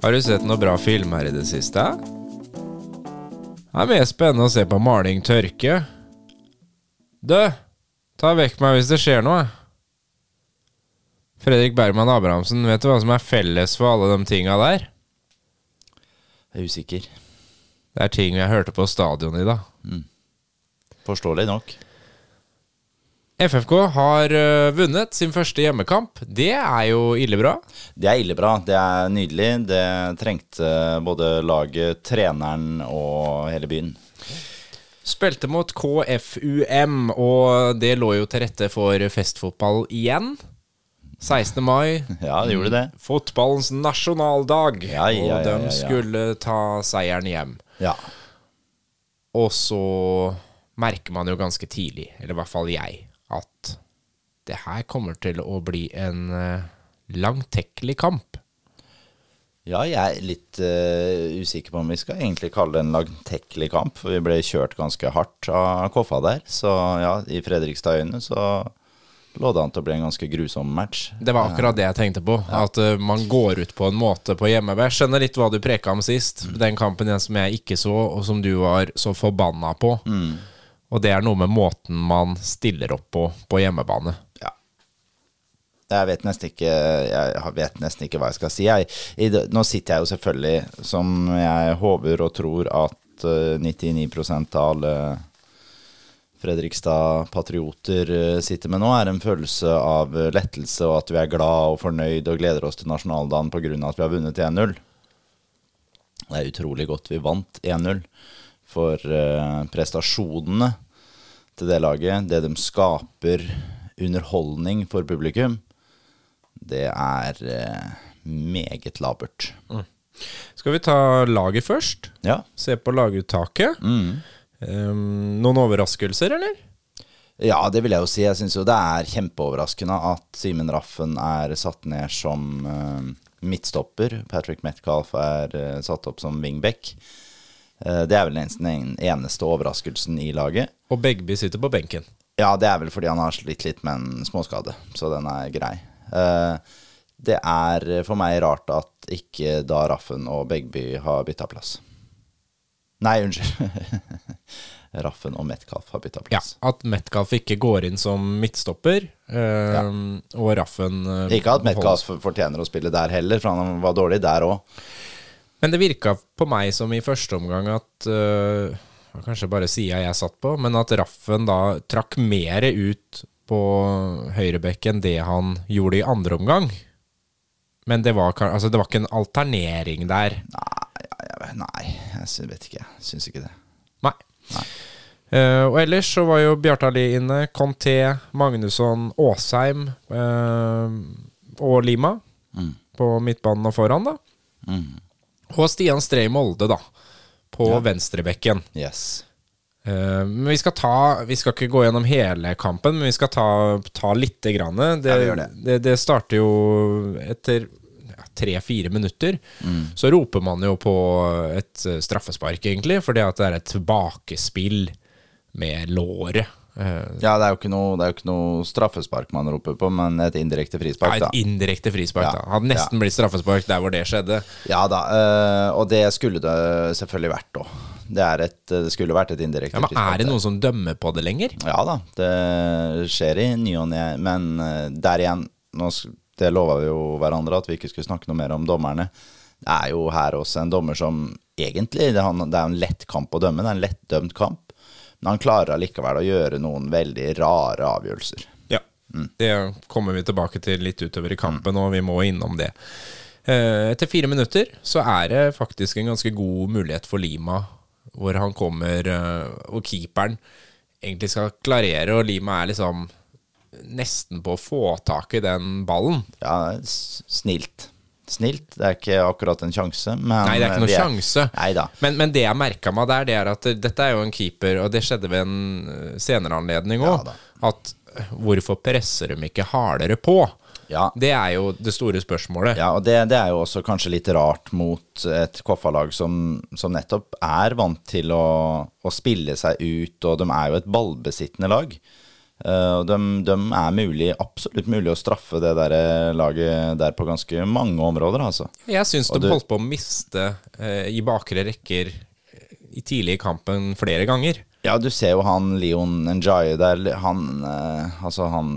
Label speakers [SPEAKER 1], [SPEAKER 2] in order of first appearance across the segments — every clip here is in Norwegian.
[SPEAKER 1] Har du sett noe bra film her i det siste? Det er mer spennende å se på maling tørke. Du, ta vekk meg hvis det skjer noe. Fredrik Bergman Abrahamsen, vet du hva som er felles for alle de tinga der?
[SPEAKER 2] Jeg er usikker.
[SPEAKER 1] Det er ting jeg hørte på stadion i dag.
[SPEAKER 2] Forståelig nok.
[SPEAKER 1] FFK har øh, vunnet sin første hjemmekamp. Det er jo ille bra.
[SPEAKER 2] Det er ille bra. Det er nydelig. Det trengte både laget, treneren og hele byen.
[SPEAKER 1] Spilte mot KFUM, og det lå jo til rette for festfotball igjen. 16. mai.
[SPEAKER 2] Ja, det gjorde det.
[SPEAKER 1] Fotballens nasjonaldag.
[SPEAKER 2] Ja, ja, ja,
[SPEAKER 1] og de skulle ta seieren hjem.
[SPEAKER 2] Ja.
[SPEAKER 1] Og så merker man jo ganske tidlig, eller i hvert fall jeg, at det her kommer til å bli en uh, langtekkelig kamp.
[SPEAKER 2] Ja, jeg er litt uh, usikker på om vi skal egentlig kalle det en langtekkelig kamp, for vi ble kjørt ganske hardt av Koffa der. Så ja, i Fredrikstad-øyne så lå det an til å bli en ganske grusom match.
[SPEAKER 1] Det var akkurat det jeg tenkte på. At uh, man går ut på en måte på hjemmebær. Skjønner litt hva du preka om sist. Den kampen som jeg ikke så, og som du var så forbanna på. Og det er noe med måten man stiller opp på på hjemmebane.
[SPEAKER 2] Ja. Jeg vet ikke Jeg vet nesten ikke hva jeg skal si. Jeg, i, nå sitter jeg jo selvfølgelig, som jeg håper og tror at eh, 99 av alle Fredrikstad-patrioter eh, sitter med nå, er en følelse av eh, lettelse og at vi er glad og fornøyd og gleder oss til nasjonaldagen pga. at vi har vunnet 1-0. Det er utrolig godt vi vant 1-0. For eh, prestasjonene til det laget, det de skaper underholdning for publikum, det er eh, meget labert.
[SPEAKER 1] Skal vi ta laget først?
[SPEAKER 2] Ja.
[SPEAKER 1] Se på laguttaket. Um, noen overraskelser, eller?
[SPEAKER 2] ja, det vil jeg jo si. Jeg syns jo det er kjempeoverraskende at Simen Raffen er satt ned som uh, midtstopper. Patrick Metcalf er uh, satt opp som wingback. Eh, det er vel nesten den eneste overraskelsen i laget.
[SPEAKER 1] Og Begby sitter på benken.
[SPEAKER 2] Ja, det er vel fordi han har slitt litt med en småskade, så den er grei. Eh, det er for meg rart at ikke da Raffen og Begby har bytta plass. Nei, unnskyld. Raffen og Metcalf har bytta
[SPEAKER 1] Ja. At Metcalf ikke går inn som midtstopper, um, og Raffen øh,
[SPEAKER 2] Ikke at Metcalf fortjener å spille der heller, for han var dårlig der òg.
[SPEAKER 1] Men det virka på meg som i første omgang at øh, Kanskje bare sida jeg satt på, men at Raffen da trakk mer ut på høyrebekk enn det han gjorde i andre omgang. Men det var, altså, det var ikke en alternering der.
[SPEAKER 2] Nei, jeg, nei, jeg vet ikke. Jeg syns ikke det.
[SPEAKER 1] Nei. Eh, og ellers så var jo Bjartali inne, Conté, Magnusson, Åsheim uh, og Lima på midtbanen og foran, da. Og Stian Strei Molde, da, på venstrebekken.
[SPEAKER 2] Yes.
[SPEAKER 1] Eh, men vi skal ta Vi skal ikke gå gjennom hele kampen, men vi skal ta, ta lite grann. Det,
[SPEAKER 2] Ja, det.
[SPEAKER 1] det, det starter jo etter ja, tre-fire minutter. Så roper man jo på et straffespark, egentlig, fordi at det er et tilbakespill med låret. Eh,
[SPEAKER 2] Ja, det er jo ikke noe, jo ikke noe straffespark man roper på, men et indirekte
[SPEAKER 1] ja,
[SPEAKER 2] frispark, da.
[SPEAKER 1] et indirekte frispark,
[SPEAKER 2] Ja.
[SPEAKER 1] da. Hadde nesten blitt straffespark der hvor det skjedde.
[SPEAKER 2] Ja da, eh, og det skulle det selvfølgelig vært òg. Det, er et- det skulle vært et indirekte
[SPEAKER 1] Ja, men
[SPEAKER 2] frispark
[SPEAKER 1] er det noen som dømmer på det lenger?
[SPEAKER 2] Ja da, det skjer i ny og ne, men eh, der igjen nå, Det lova vi jo hverandre at vi ikke skulle snakke noe mer om dommerne. Det er jo her også en dommer som egentlig Det er, en lett kamp å dømme, det er en lettdømt kamp. Men han klarer allikevel å gjøre noen veldig rare avgjørelser.
[SPEAKER 1] Ja. Det kommer vi tilbake til litt utover i kampen, og vi må innom det. Eh, Etter fire minutter så er det faktisk en ganske god mulighet for Lima, hvor han kommer, eh, og keeperen egentlig skal klarere, og Lima er liksom nesten på å få tak i den ballen.
[SPEAKER 2] Ja, snilt. Snilt. Det er ikke akkurat en sjanse, men
[SPEAKER 1] Nei, det er ikke
[SPEAKER 2] noen
[SPEAKER 1] noe sjanse. Men, men det jeg merka meg der, det er at dette er jo en keeper, og det skjedde ved en eh, senere anledning òg,
[SPEAKER 2] ja,
[SPEAKER 1] at eh, hvorfor presser de ikke hardere på?
[SPEAKER 2] Ja.
[SPEAKER 1] Det er jo det store spørsmålet.
[SPEAKER 2] Ja, og det, det er jo også kanskje litt rart mot et Koffa-lag som, som nettopp er vant til å, å spille seg ut, og de er jo et ballbesittende lag. Eh, og de, de er mulig, absolutt mulig å straffe det der eh, laget der på ganske mange områder, altså.
[SPEAKER 1] Jeg syns de
[SPEAKER 2] du-
[SPEAKER 1] holdt på å miste eh, i bakre rekker i tidlig i kampen flere ganger.
[SPEAKER 2] Ja, du ser jo han Leon Njaye der, han eh, Altså han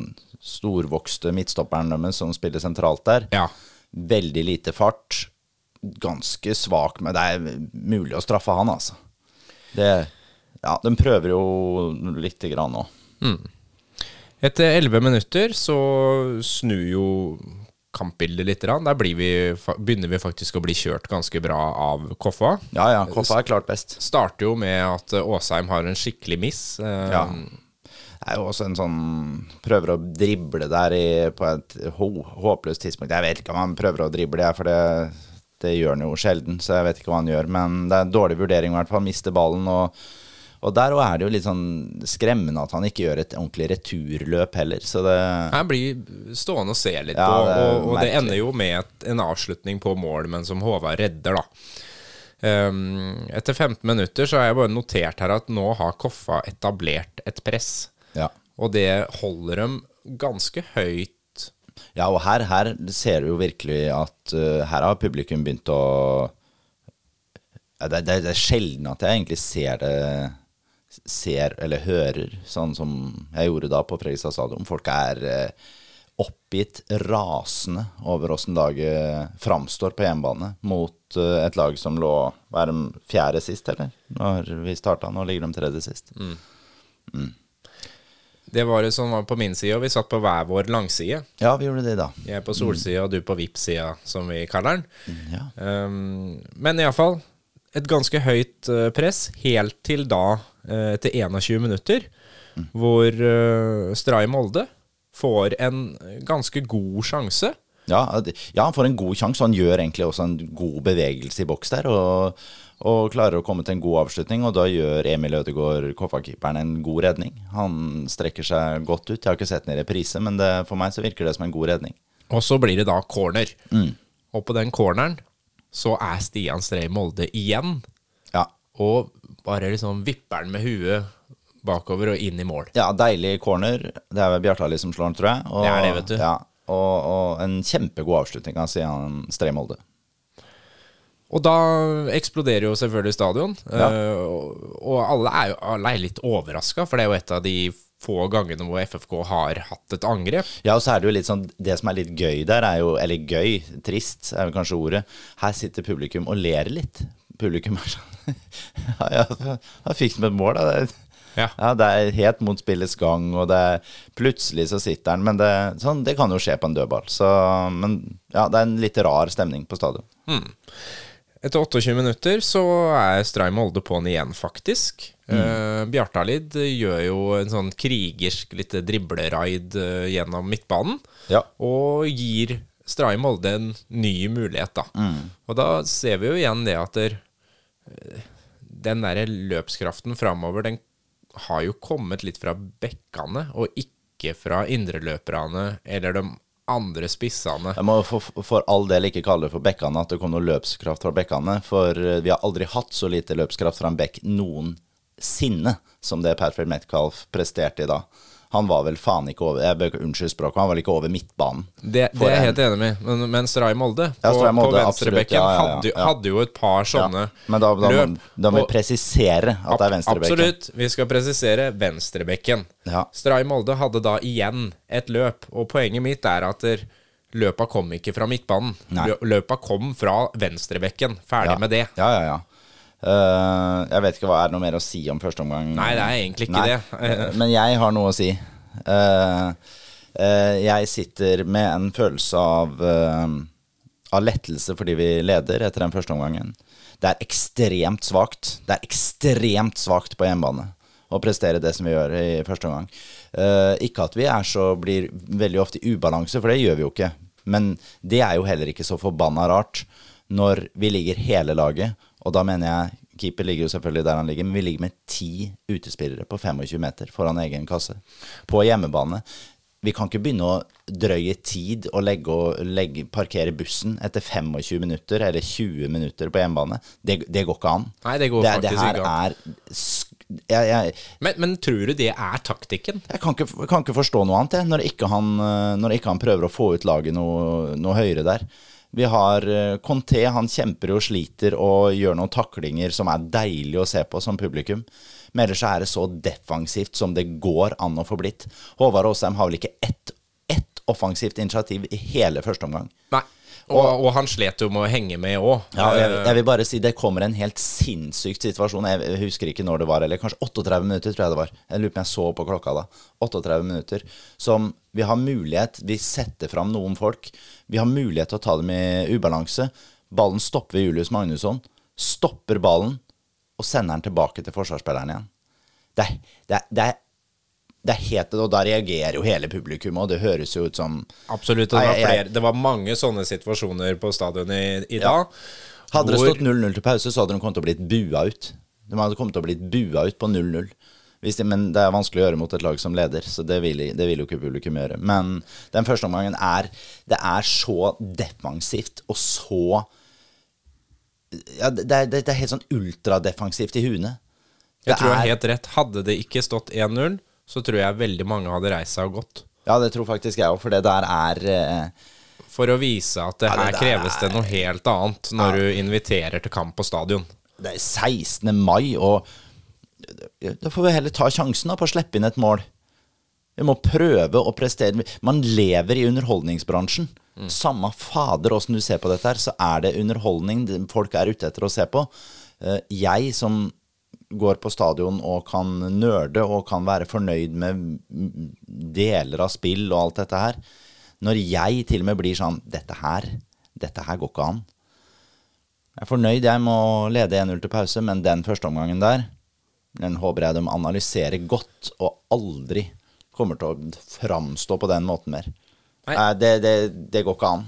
[SPEAKER 2] storvokste midtstopperen deres som spiller sentralt der.
[SPEAKER 1] Ja.
[SPEAKER 2] Veldig lite fart. Ganske svak, men det er mulig å straffe han, altså. Det Ja, de prøver jo lite grann nå.
[SPEAKER 1] Etter elleve minutter så snur jo kampbildet litt. Der blir vi, begynner vi faktisk å bli kjørt ganske bra av Koffa.
[SPEAKER 2] Ja ja, Koffa er klart best.
[SPEAKER 1] Starter jo med at eh, Åsheim har en skikkelig miss. eh,
[SPEAKER 2] Ja. Det er jo også en sånn Prøver å drible der i, på et hå, håpløst tidspunkt. Jeg vet ikke om han prøver å drible, for det, det gjør han jo sjelden. Så jeg vet ikke hva han gjør. Men det er en dårlig vurdering, i hvert fall. Mister ballen. Og, og der er det jo litt sånn skremmende at han ikke gjør et ordentlig returløp heller. Så det
[SPEAKER 1] Her blir stående og se litt
[SPEAKER 2] Ja, det
[SPEAKER 1] og, og det ender jo med et, en avslutning på mål, men som Håvard redder, da. Um, etter 15 minutter så har jeg bare notert her at nå har Koffa etablert et press.
[SPEAKER 2] Ja.
[SPEAKER 1] Og det holder dem ganske høyt.
[SPEAKER 2] Ja, og her, her ser du jo virkelig at uh, her har publikum begynt å det, det, det er sjelden at jeg egentlig ser det Ser eller hører, sånn som jeg gjorde da på Fredrikstad stadion. Folk er eh, oppgitt, rasende over åssen laget framstår på hjemmebane mot eh, et lag som lå Hva er de fjerde sist, eller? Når vi starta. Nå ligger de tredje sist.
[SPEAKER 1] Det var det som var på min side, og vi satt på hver vår langside.
[SPEAKER 2] Ja, vi gjorde det, da.
[SPEAKER 1] Jeg på solsida, og du på VIP-sida, som vi kaller den.
[SPEAKER 2] Ja.
[SPEAKER 1] Um, men iallfall et ganske høyt eh, press, helt til da, eh, etter 21 minutter, hvor uh, Stray Molde får en ganske god sjanse.
[SPEAKER 2] Ja, ja, han får en god sjanse, og han gjør egentlig også en god bevegelse i boks der. Og, og klarer å komme til en god avslutning, og da gjør Emil Ødegaard, Koffa-keeperen, en god redning. Han strekker seg godt ut. Jeg har ikke sett den i reprise, men det, for meg så virker det som en god redning.
[SPEAKER 1] Og så blir det da corner. Og på den corneren så er Stian Stray Molde igjen,
[SPEAKER 2] Ja,
[SPEAKER 1] og bare liksom vipper den med huet bakover og inn i mål.
[SPEAKER 2] ja deilig corner. Det er vel Bjartali som slår den, tror jeg. Og,
[SPEAKER 1] Det er det, vet du.
[SPEAKER 2] Ja, og, og en kjempegod avslutning av Stian Stree Molde.
[SPEAKER 1] Og da eksploderer jo selvfølgelig stadion.
[SPEAKER 2] Ja.
[SPEAKER 1] eh, og alle er jo alle er litt overraska, for det er jo et av de få gangene hvor FFK har hatt et angrep.
[SPEAKER 2] Ja, og så er det jo litt sånn Det som er litt gøy der, er jo Eller gøy, trist er vel kanskje ordet. Her sitter publikum og ler litt. Publikum er sånn Ja, ja, da fikk de et mål, da. Det,
[SPEAKER 1] Ja.
[SPEAKER 2] ja, det er helt mot spillets gang, og det er plutselig så sitter han Men det, sånn, det kan jo skje på en dødball. Så, men ja, det er en litt rar stemning på stadion.
[SPEAKER 1] Etter 28 minutter så er Stray Molde på'n igjen, faktisk. Mm. Bjartalid gjør jo en sånn krigersk lite dribleraid uh, gjennom midtbanen.
[SPEAKER 2] Ja.
[SPEAKER 1] Og gir Stray Molde en ny mulighet, da. Og da ser vi jo igjen det at der, eh, den derre løpskraften framover, den har jo kommet litt fra bekkene, og ikke fra indreløperne eller de andre spissene.
[SPEAKER 2] Jeg må for, for all del ikke kalle det for bekkene at det kom noe løpskraft fra bekkene, for eh, vi har aldri hatt så lite løpskraft fra en bekk noensinne som det Perfect Metcalf presterte i dag. Han var vel faen ikke over Jeg bør unnskyld språket, han var vel ikke over midtbanen.
[SPEAKER 1] Det, det er jeg helt enig med, men, men Stray Molde
[SPEAKER 2] Ja,
[SPEAKER 1] på,
[SPEAKER 2] Stray Molde,
[SPEAKER 1] på venstrebekken
[SPEAKER 2] ja, ja, ja,
[SPEAKER 1] hadde,
[SPEAKER 2] ja.
[SPEAKER 1] hadde jo et par sånne
[SPEAKER 2] Ja, men da, da,
[SPEAKER 1] løp.
[SPEAKER 2] da må vi presisere at det er venstrebekken.
[SPEAKER 1] Absolutt. Vi skal presisere venstrebekken.
[SPEAKER 2] Ja.
[SPEAKER 1] Stray Molde hadde da igjen et løp, og poenget mitt er at der, løpa kom ikke fra midtbanen.
[SPEAKER 2] Nei.
[SPEAKER 1] Løpa kom fra venstrebekken. Ferdig
[SPEAKER 2] Ja.
[SPEAKER 1] med det.
[SPEAKER 2] Ja, ja, ja. Eh, jeg vet ikke hva er det noe mer å si om første omgang.
[SPEAKER 1] Nei, det er egentlig ikke
[SPEAKER 2] Nei.
[SPEAKER 1] det.
[SPEAKER 2] Eh, Men jeg har noe å si. Uh, uh, jeg sitter med en følelse av, av lettelse fordi vi leder etter den første omgangen. Det er ekstremt svakt. Det er ekstremt svakt på hjemmebane å prestere det som vi gjør i første omgang. Ikke at vi er så blir veldig ofte i ubalanse, for det gjør vi jo ikke. Men det er jo heller ikke så forbanna rart når vi ligger hele laget, og da mener jeg Keeper ligger jo selvfølgelig der han ligger, men vi ligger med ti utespillere på 25 meter foran egen kasse. På hjemmebane. Vi kan ikke begynne å drøye tid og legge, og legge, parkere bussen etter 25 minutter eller 20 minutter på hjemmebane. Det, det går ikke an.
[SPEAKER 1] Nei, det går
[SPEAKER 2] det,
[SPEAKER 1] faktisk
[SPEAKER 2] det
[SPEAKER 1] ikke an.
[SPEAKER 2] jeg, jeg,
[SPEAKER 1] Men, men tror du det er taktikken?
[SPEAKER 2] jeg kan, ikke, kan ikke forstå noe annet, jeg, når ikke, han, eh, når ikke han prøver å få ut laget noe, noe høyere der. Vi har eh, Conté, han kjemper og sliter og gjør noen taklinger som er deilig å se på som publikum. Men ellers er det så defensivt som det går an å få blitt. Håvard Aasheim har vel ikke ett, ett offensivt initiativ i hele første omgang.
[SPEAKER 1] Nei. Og, og han slet jo med å henge med òg.
[SPEAKER 2] Ja, jeg, jeg vil bare si det kommer en helt sinnssyk situasjon. Jeg husker ikke når det var, eller kanskje 38 minutter, tror jeg det var. Jeg lurer på om jeg så på klokka da. 38 minutter. Som vi har mulighet Vi setter fram noen folk. Vi har mulighet til å ta dem i ubalanse. Ballen stopper ved Julius Magnusson. Stopper ballen og sender den tilbake til forsvarsspilleren igjen. Det, det, det, er, det er helt Og da reagerer jo hele publikum, og det høres jo ut som
[SPEAKER 1] Absolutt. Det var, flere, det var mange sånne situasjoner på stadionet i, i
[SPEAKER 2] Ja.
[SPEAKER 1] dag.
[SPEAKER 2] Hadde det stått 0-0 til pause, så hadde de kommet til å blitt bua ut. De hadde kommet til å blitt bua ut på 0-0. De, men det er vanskelig å gjøre mot et lag som leder, så det vil, det vil jo ikke publikum gjøre. Men den første omgangen er Det er så defensivt og så ja, det, er, det er helt sånn ultradefensivt i huene.
[SPEAKER 1] Jeg tror
[SPEAKER 2] er-
[SPEAKER 1] har helt rett. Hadde det ikke stått 1-0, så tror jeg veldig mange hadde reist seg og gått.
[SPEAKER 2] Ja, det tror faktisk jeg òg, for det der er eh,
[SPEAKER 1] For å vise at det
[SPEAKER 2] Ja, det
[SPEAKER 1] her kreves det noe helt annet når du inviterer til kamp på stadion.
[SPEAKER 2] Det er 16. mai, og da får vi heller ta sjansen da på å slippe inn et mål. Vi må prøve å prestere. Man lever i underholdningsbransjen. Samme fader åssen du ser på dette her, så er det underholdning folk er ute etter å se på. Eh, Jeg som går på stadion og kan nerde og kan være fornøyd med deler av spill og alt dette her. Når jeg til og med blir sånn Dette her, dette her går ikke an. Jeg er fornøyd jeg med å lede 1-0 til pause, men den første omgangen der, den håper jeg de analyserer godt, og aldri kommer til å framstå på den måten mer. Det, det, det går ikke an.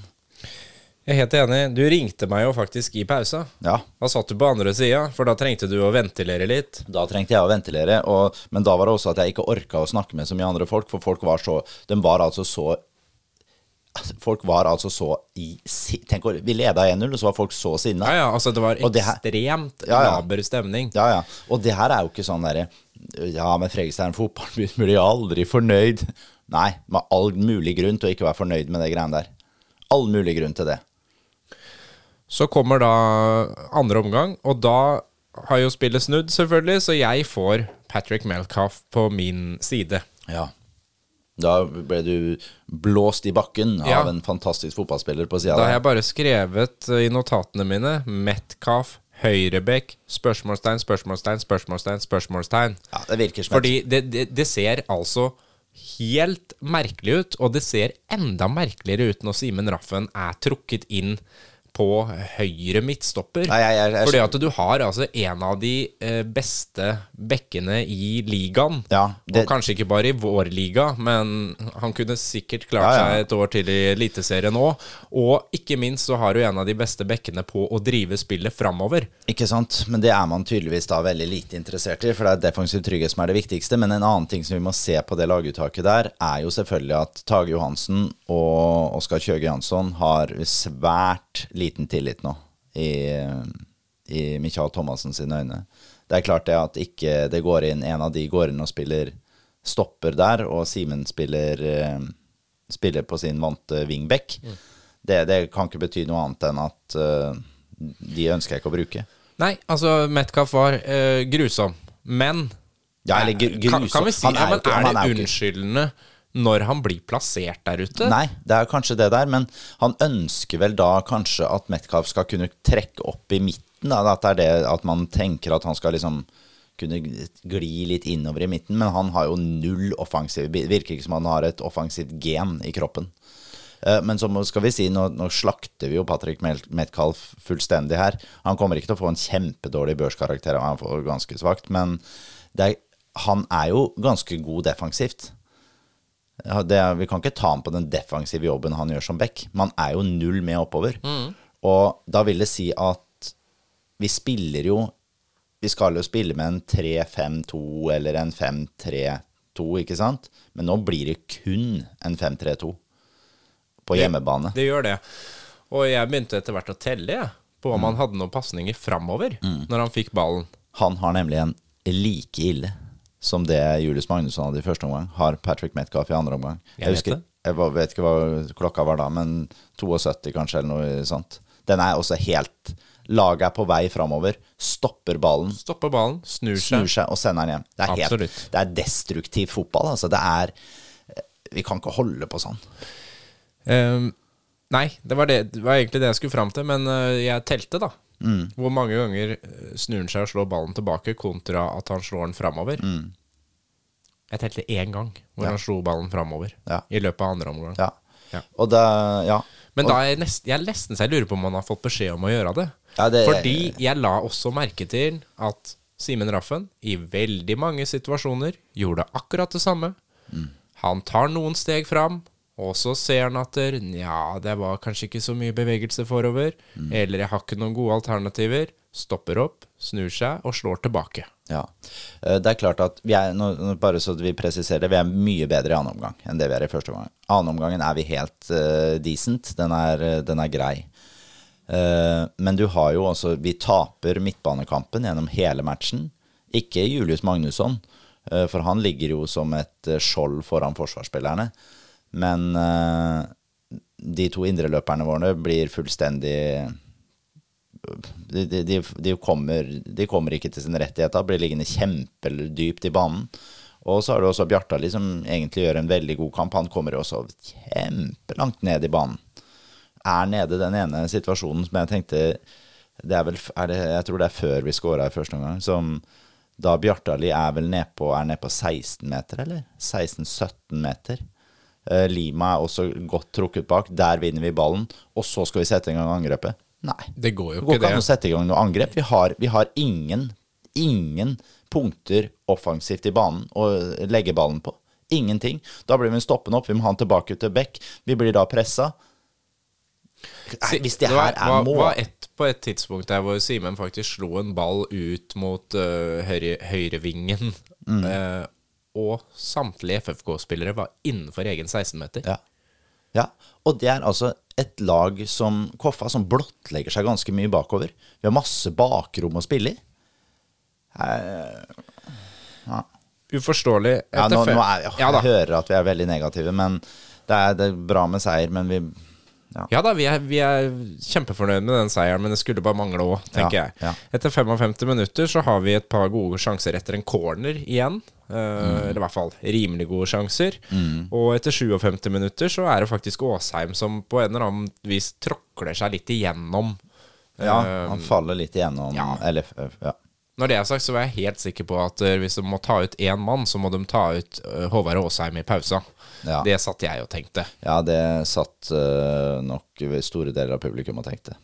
[SPEAKER 1] Jeg er helt enig. Du ringte meg jo faktisk i pausa.
[SPEAKER 2] Ja,
[SPEAKER 1] Da satt du på andre sida, for da trengte du å ventilere litt.
[SPEAKER 2] da trengte jeg å ventilere, og, men da var det også at jeg ikke orka å snakke med så mye andre folk, for folk var så De var altså så Folk var altså så i Tenk, vi leda 1-0, og så var folk så sinna.
[SPEAKER 1] Ja, ja, altså det var ekstremt
[SPEAKER 2] Ja, ja.
[SPEAKER 1] laber stemning.
[SPEAKER 2] Ja, ja. Og det her er jo ikke sånn derre Ja, men Fredrikstad er en fotballby, blir aldri fornøyd. Nei, med all mulig grunn til å ikke være fornøyd med det greiene der. All mulig grunn til det.
[SPEAKER 1] Så kommer da andre omgang, og da har jo spillet snudd, selvfølgelig, så jeg får Patrick Melcoff på min side.
[SPEAKER 2] Ja. Da ble du blåst i bakken
[SPEAKER 1] Ja.
[SPEAKER 2] av en fantastisk fotballspiller på sida
[SPEAKER 1] Da har jeg bare skrevet eh, i notatene mine Metcalf, høyrebekk, spørsmålstegn, spørsmålstegn, spørsmålstegn, spørsmålstegn.
[SPEAKER 2] Ja, det virker som
[SPEAKER 1] Fordi det, det, det ser altså helt merkelig ut, og det ser enda merkeligere ut når Simen Raffen er trukket inn på høyre midtstopper.
[SPEAKER 2] Nei, jeg- jeg- jeg-
[SPEAKER 1] Fordi at du har altså en av de eh, beste bekkene i ligaen.
[SPEAKER 2] Ja, det-
[SPEAKER 1] Og kanskje ikke bare i vår liga, men han kunne sikkert klart
[SPEAKER 2] Ja, ja.
[SPEAKER 1] seg et år til i Eliteserien òg. Og ikke minst så har du en av de beste bekkene på å drive spillet framover.
[SPEAKER 2] Ikke sant, men det er man tydeligvis da veldig lite interessert i, for det er defensiv trygghet som er det viktigste. Men en annen ting som vi må se på det laguttaket der, er jo selvfølgelig at Tage Johansen og Oskar Kjøge Jansson har svært liten tillit nå i, i Michael Thomassen sine øyne. Det er klart det at ikke det går inn en av de går inn og spiller stopper der, og Simen spiller, eh, spiller på sin vante wingback. Det, det kan ikke bety noe annet enn at eh, de ønsker jeg ikke å bruke.
[SPEAKER 1] Nei, altså Metcalf var uh, grusom, men
[SPEAKER 2] Ja, eller grusom.
[SPEAKER 1] kan, kan si
[SPEAKER 2] Han er jo
[SPEAKER 1] men
[SPEAKER 2] ikke-
[SPEAKER 1] Er det unnskyldende når han blir plassert der ute?
[SPEAKER 2] Nei, det er kanskje det der, men han ønsker vel da kanskje at Metcalf skal kunne trekke opp i midten. Da, at det er det at man tenker at han skal liksom kunne gli litt innover i midten, men han har jo null offensiv virker ikke som han har et offensivt gen i kroppen. Eh, Men så skal vi si, nå, nå slakter vi jo Patrick Metcalf fullstendig her. Han kommer ikke til å få en kjempedårlig børskarakter, han får ganske svakt, men er, han er jo ganske god defensivt. Det, vi kan ikke ta ham på den defensive jobben han gjør som back. Man er jo null med oppover. Og da vil det si at vi spiller jo Vi skal jo spille med en 3-5-2 eller en 5-3-2, ikke sant? Men nå blir det kun en 5-3-2 på hjemmebane.
[SPEAKER 1] Det gjør det. Og jeg begynte etter hvert å telle jeg, på
[SPEAKER 2] Mm.
[SPEAKER 1] om han hadde noen pasninger framover når han fikk ballen.
[SPEAKER 2] Han har nemlig en like ille som det Julius Magnusson hadde i første omgang, har Patrick Metcalf i andre omgang.
[SPEAKER 1] Jeg vet
[SPEAKER 2] husker, jeg vet ikke hva klokka var da, men 72 kanskje, eller noe sånt. Den er også helt Laget er på vei framover, stopper ballen,
[SPEAKER 1] Stopper ballen, snur seg.
[SPEAKER 2] snur
[SPEAKER 1] seg.
[SPEAKER 2] seg og sender den hjem. Det er, helt, det er destruktiv fotball. Altså. Det er Vi kan ikke holde på sånn.
[SPEAKER 1] Um, nei, det var, det, det var egentlig det jeg skulle fram til, men eh, jeg telte, da.
[SPEAKER 2] Mm.
[SPEAKER 1] Hvor mange ganger eh, snur han seg og slår ballen tilbake, kontra at han slår den framover. Jeg telte én gang hvor
[SPEAKER 2] Mm. Ja.
[SPEAKER 1] han slo ballen framover.
[SPEAKER 2] Ja.
[SPEAKER 1] I løpet av andre omgang.
[SPEAKER 2] Ja.
[SPEAKER 1] Ja.
[SPEAKER 2] Og det Ja.
[SPEAKER 1] Men da er jeg, nesten, jeg er nesten så jeg lurer på om han har fått beskjed om å gjøre det.
[SPEAKER 2] Ja, det-
[SPEAKER 1] Fordi jeg la også merke til at Simen Raffen i veldig mange situasjoner gjorde akkurat det samme.
[SPEAKER 2] Mm.
[SPEAKER 1] Han tar noen steg fram, og så ser han at det, Nja, det var kanskje ikke så mye bevegelse forover.
[SPEAKER 2] Mm.
[SPEAKER 1] Eller jeg har ikke noen gode alternativer. Stopper opp, snur seg og slår tilbake.
[SPEAKER 2] Ja. Eh, Det er klart at vi er, bare så vi presiserer vi er mye bedre i annen omgang enn det vi er i første omgang. Annen omgangen er vi helt uh, decent. Den er, eh, den er grei. Uh, men du har jo også Vi taper midtbanekampen gjennom hele matchen. Ikke Julius Magnusson, uh, for han ligger jo som et eh, skjold foran forsvarsspillerne. Men eh, de to indreløperne våre blir fullstendig de, de, de, kommer, de kommer ikke til sin rettighet da, blir liggende kjempedypt i banen. Og så har du også Bjartali, som egentlig gjør en veldig god kamp. Han kommer også kjempelangt ned i banen. Er nede den ene situasjonen som jeg tenkte det er vel, er det, Jeg tror det er før vi scora i første omgang. Som da Bjartali er vel ned på, er ned på 16 meter, eller? 16-17 meter. Eh, Lima er også godt trukket bak. Der vinner vi ballen. Og så skal vi sette i gang angrepet. Nei.
[SPEAKER 1] Det går jo
[SPEAKER 2] Det går
[SPEAKER 1] ikke,
[SPEAKER 2] ikke an å
[SPEAKER 1] det.
[SPEAKER 2] sette i gang noe angrep. Vi har, vi har ingen, ingen punkter offensivt i banen å legge ballen på. Ingenting. Da blir vi stoppende opp. Vi må ha den tilbake til Beck. Vi blir da pressa. Nei, Hvis det her er
[SPEAKER 1] mål
[SPEAKER 2] mål
[SPEAKER 1] var et, På et tidspunkt der hvor Simen faktisk slo en ball ut mot uh, høyre, høyrevingen,
[SPEAKER 2] Mm.
[SPEAKER 1] eh, og samtlige FFK-spillere var innenfor egen 16-meter.
[SPEAKER 2] Ja. ja. Og det er altså et lag som Koffa som blottlegger seg ganske mye bakover. Vi har masse bakrom å spille i.
[SPEAKER 1] Uforståelig.
[SPEAKER 2] Ja, nå, nå er,
[SPEAKER 1] ja, da.
[SPEAKER 2] jeg hører at vi er veldig negative, men det er, det er bra med seier. Men vi
[SPEAKER 1] Ja da, vi er, vi er kjempefornøyd med den seieren, men det skulle bare mangle òg, tenker
[SPEAKER 2] Ja,
[SPEAKER 1] jeg.
[SPEAKER 2] ja.
[SPEAKER 1] Etter 55 minutter så har vi et par gode sjanser etter en corner igjen. Uh,
[SPEAKER 2] Mm.
[SPEAKER 1] Eller i hvert fall rimelig gode sjanser. Og etter 57 minutter så er det faktisk Åsheim som på en eller annen vis tråkler seg litt igjennom.
[SPEAKER 2] Ja,
[SPEAKER 1] uh,
[SPEAKER 2] han faller litt igjennom.
[SPEAKER 1] ja.
[SPEAKER 2] Eller, ja.
[SPEAKER 1] Når det er sagt, så var jeg helt sikker på at eh, hvis de må ta ut én mann, så må de ta ut eh, Håvard Åsheim i pausa.
[SPEAKER 2] Ja.
[SPEAKER 1] Det satt jeg og tenkte.
[SPEAKER 2] ja, det satt uh, nok store deler av publikum og tenkte.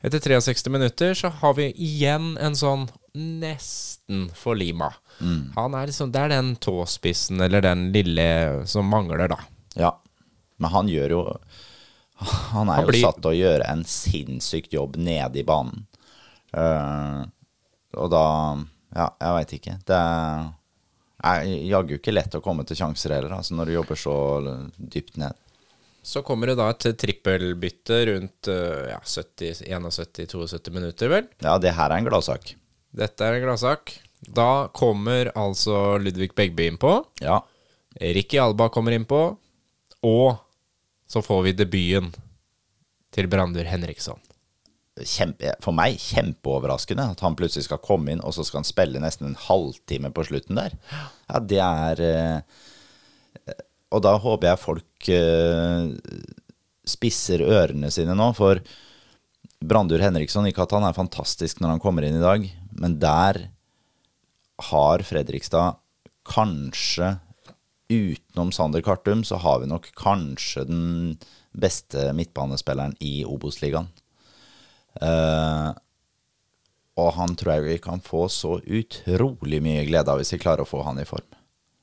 [SPEAKER 1] Etter 63 minutter så har vi igjen en sånn nesten for Lima.
[SPEAKER 2] Mm.
[SPEAKER 1] Han er liksom, Det er den tåspissen eller den lille som mangler, da.
[SPEAKER 2] Ja. Men han gjør jo Han er
[SPEAKER 1] Han
[SPEAKER 2] jo satt til å gjøre en sinnssykt jobb nede i banen. Uh, og da Ja, jeg veit ikke. Det er jaggu ikke lett å komme til sjanser heller, altså når du jobber så dypt ned.
[SPEAKER 1] Så kommer det da et trippelbytte rundt eh, ja, 71-72 minutter, vel.
[SPEAKER 2] Ja, det her er en gladsak.
[SPEAKER 1] Dette er en gladsak. Da kommer altså Ludvig Begby innpå.
[SPEAKER 2] Ja.
[SPEAKER 1] Ricky Alba kommer innpå. Og så får vi debuten til Brandur Henriksson.
[SPEAKER 2] Kjempe, for meg kjempeoverraskende at han plutselig skal komme inn, og så skal han spille nesten en halvtime på slutten der. Ja, det er eh, Og da håper jeg folk eh, spisser ørene sine nå, for Brandur Henriksson, ikke at han er fantastisk når han kommer inn i dag, men der har Fredrikstad kanskje Utenom Sander Kartum, så har vi nok kanskje den beste midtbanespilleren i Obos-ligaen. Eh, og han tror jeg vi kan få så utrolig mye glede av hvis vi klarer å få han i form.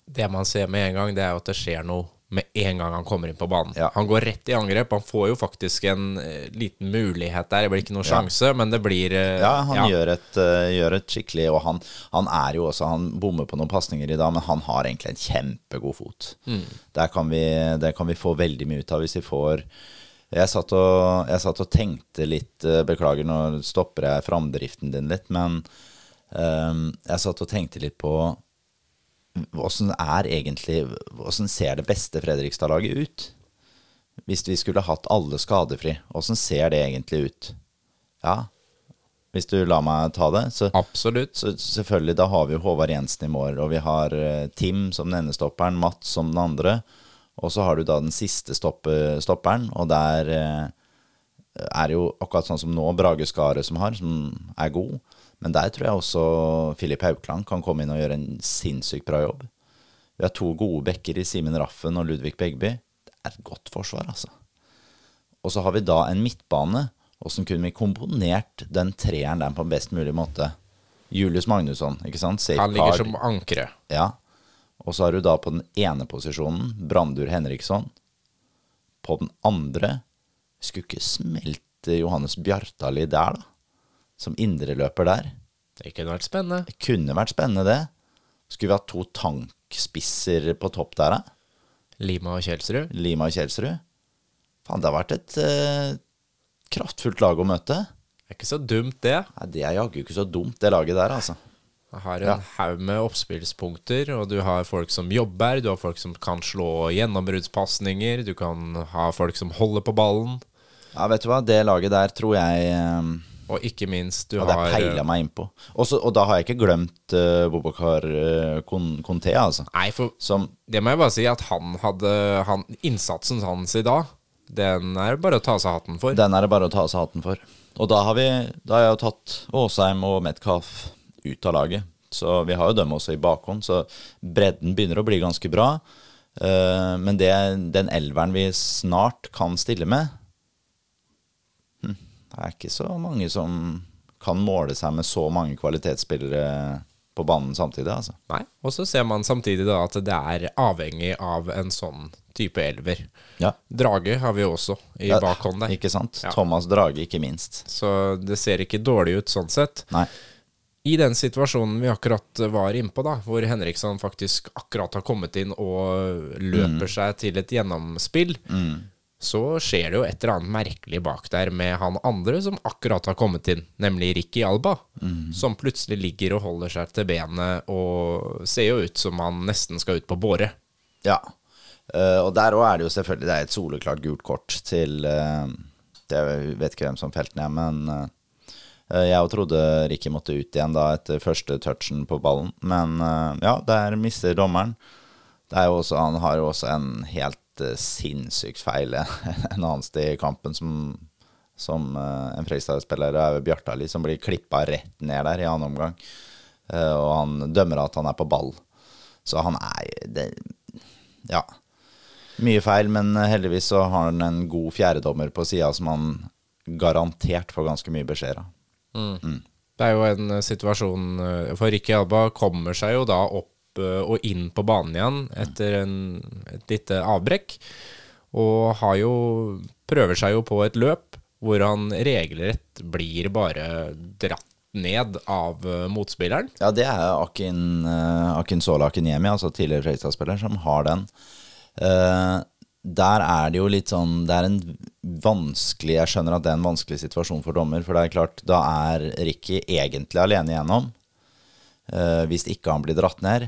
[SPEAKER 1] Det man ser med en gang, det er jo at det skjer noe med en gang han kommer inn på banen.
[SPEAKER 2] Ja.
[SPEAKER 1] Han går rett i angrep. Han får jo faktisk en uh, liten mulighet der. Det blir ikke noen sjanse, men det blir uh,
[SPEAKER 2] Ja, han Gjør, et, uh, gjør et skikkelig Og han, han er jo også Han bommer på noen pasninger i dag, men han har egentlig en kjempegod fot. Der kan vi, det kan vi få veldig mye ut av hvis vi får jeg satt, og, jeg satt og tenkte litt eh, Beklager, nå stopper jeg framdriften din litt, men Um, jeg satt og tenkte litt på åssen er egentlig Åssen ser det beste Fredrikstad-laget ut? Hvis vi skulle hatt alle skadefri, åssen ser det egentlig ut? Ja, hvis du lar meg ta det. Så,
[SPEAKER 1] Absolutt.
[SPEAKER 2] så selvfølgelig, da har vi jo Håvard Jensen i mål, og vi har eh, Tim som den ene stopperen, Mats som den andre. Og så har du da den siste stoppe, stopperen, og der eh, er jo akkurat sånn som nå Brage Skaret som har, som er god. Men der tror jeg også Filip Haukland kan komme inn og gjøre en sinnssykt bra jobb. Vi har to gode backer i Simen Raffen og Ludvig Begby. Det er et godt forsvar, altså. Og så har vi da en midtbane. Åssen kunne vi komponert den treeren der på en best mulig måte? Julius Magnusson, ikke sant? Safe
[SPEAKER 1] Han ligger
[SPEAKER 2] card.
[SPEAKER 1] som ankeret.
[SPEAKER 2] Ja. Og så har du da på den ene posisjonen Brandur Henriksson. På den andre Skulle ikke smelte Johannes Bjartali der, da? Som indreløper der.
[SPEAKER 1] Det kunne vært spennende.
[SPEAKER 2] Det kunne vært spennende, det. Skulle vi hatt to tankspisser på topp der, da?
[SPEAKER 1] Lima og Kjelsrud.
[SPEAKER 2] Lima og Kjelsrud. Faen, det har vært et eh, kraftfullt lag å møte.
[SPEAKER 1] Det er ikke så dumt, det.
[SPEAKER 2] Nei, Det er jaggu ikke så dumt, det laget der, altså.
[SPEAKER 1] Har en
[SPEAKER 2] Ja.
[SPEAKER 1] haug med oppspillspunkter, og du har folk som jobber, du har folk som kan slå gjennombruddspasninger, du kan ha folk som holder på ballen,
[SPEAKER 2] Ja, vet du hva, det laget der tror jeg um,
[SPEAKER 1] og ikke minst du
[SPEAKER 2] det
[SPEAKER 1] har
[SPEAKER 2] jeg peila meg innpå. Også- Og da har jeg ikke glemt uh, Bobakar uh, Conté, altså.
[SPEAKER 1] Nei, for
[SPEAKER 2] Som
[SPEAKER 1] det må jeg bare si at han hadde han, Innsatsen hans i dag, den er bare å ta seg hatten for.
[SPEAKER 2] Den er det bare å ta seg hatten for. Og da har, vi, da har jeg jo tatt Åsheim og Metcalf ut av laget. Så vi har jo dem også i bakhånd, så bredden begynner å bli ganske bra. Eh, men det, den elveren vi snart kan stille med hm, Det er ikke så mange som kan måle seg med så mange kvalitetsspillere på banen samtidig, altså.
[SPEAKER 1] Nei, Og så ser man samtidig da at det er avhengig av en sånn type elver.
[SPEAKER 2] Ja.
[SPEAKER 1] Drage har vi også i
[SPEAKER 2] Ja,
[SPEAKER 1] bakhånd der.
[SPEAKER 2] Ikke sant?
[SPEAKER 1] Ja.
[SPEAKER 2] Thomas Drage, ikke minst.
[SPEAKER 1] Så det ser ikke dårlig ut sånn sett.
[SPEAKER 2] Nei.
[SPEAKER 1] I den situasjonen vi akkurat var innpå, da, hvor Henriksson faktisk akkurat har kommet inn og løper seg til et gjennomspill, så skjer det jo et eller annet merkelig bak der med han andre som akkurat har kommet inn, nemlig Ricky Alba, som plutselig ligger og holder seg til benet og ser jo ut som han nesten skal ut på båre.
[SPEAKER 2] Ja. uh, og der òg er det jo selvfølgelig Det er et soleklart gult kort til uh, Jeg vet ikke hvem som felte ned, men eh, jeg jo trodde Ricky måtte ut igjen da etter første touchen på ballen. Men eh, ja, der mister dommeren. Det er jo også, han har jo også en helt uh, sinnssykt feil en annen sted i kampen som, som eh, en Fredrikstad-spiller, er Bjartali, som blir klippa rett ned der i annen omgang. Eh, og han dømmer at han er på ball. Så han er det, Ja. Mye feil, men heldigvis så har han en god fjerdedommer på sida som han garantert får ganske mye beskjed av.
[SPEAKER 1] Det er jo en eh, situasjon eh, For Ricky Alba kommer seg jo da opp eh, og inn på banen igjen etter en, et lite avbrekk. Og har jo prøver seg jo på et løp hvor han regelrett blir bare dratt ned av motspilleren.
[SPEAKER 2] Ja, det er Akin, uh, Akin Sola Akinyemi, altså tidligere Fredrikstad-spiller, som har den. Eh, der er det jo litt sånn Det er en vanskelig Jeg skjønner at det er en vanskelig situasjon for dommer, for det er klart, da er Ricky egentlig alene igjennom. Uh, hvis ikke han blir dratt ned.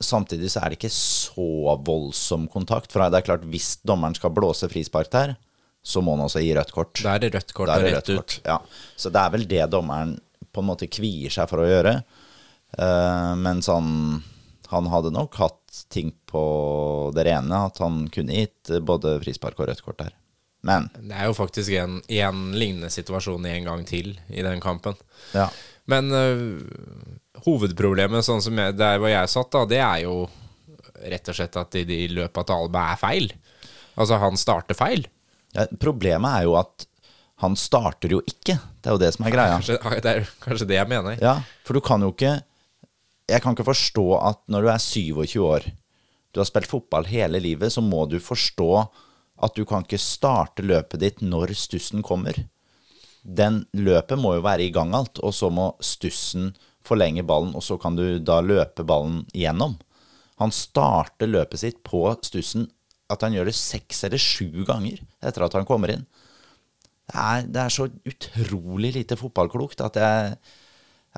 [SPEAKER 2] Samtidig så er det ikke så voldsom kontakt. For det er klart, hvis dommeren skal blåse frispark der, så må han også gi rødt kort.
[SPEAKER 1] Da er det rødt kort og rett ut.
[SPEAKER 2] Ja. Så det er vel det dommeren på en måte kvier seg for å gjøre. Uh, men sånn Han hadde nok hatt ting på det rene, at han kunne gitt både frispark og rødt kort der. Men
[SPEAKER 1] Det er jo faktisk en, en lignende situasjon en gang til i den kampen.
[SPEAKER 2] ja.
[SPEAKER 1] Men uh, hovedproblemet, sånn som jeg, der hvor jeg satt, da, det er jo rett og slett at i, i løpet av Alba er feil. Altså, han starter feil.
[SPEAKER 2] ja. Problemet er jo at han starter jo ikke. Det er jo det som er greia.
[SPEAKER 1] Kanskje, det er kanskje det jeg mener.
[SPEAKER 2] Ja, for du kan jo ikke Jeg kan ikke forstå at når du er 27 år, du har spilt fotball hele livet, så må du forstå at du kan ikke starte løpet ditt når stussen kommer. Den løpet må jo være i gang alt, og så må stussen forlenge ballen, og så kan du da løpe ballen igjennom. Han starter løpet sitt på stussen at han gjør det seks eller sju ganger etter at han kommer inn. Det er, det er så utrolig lite fotballklokt at jeg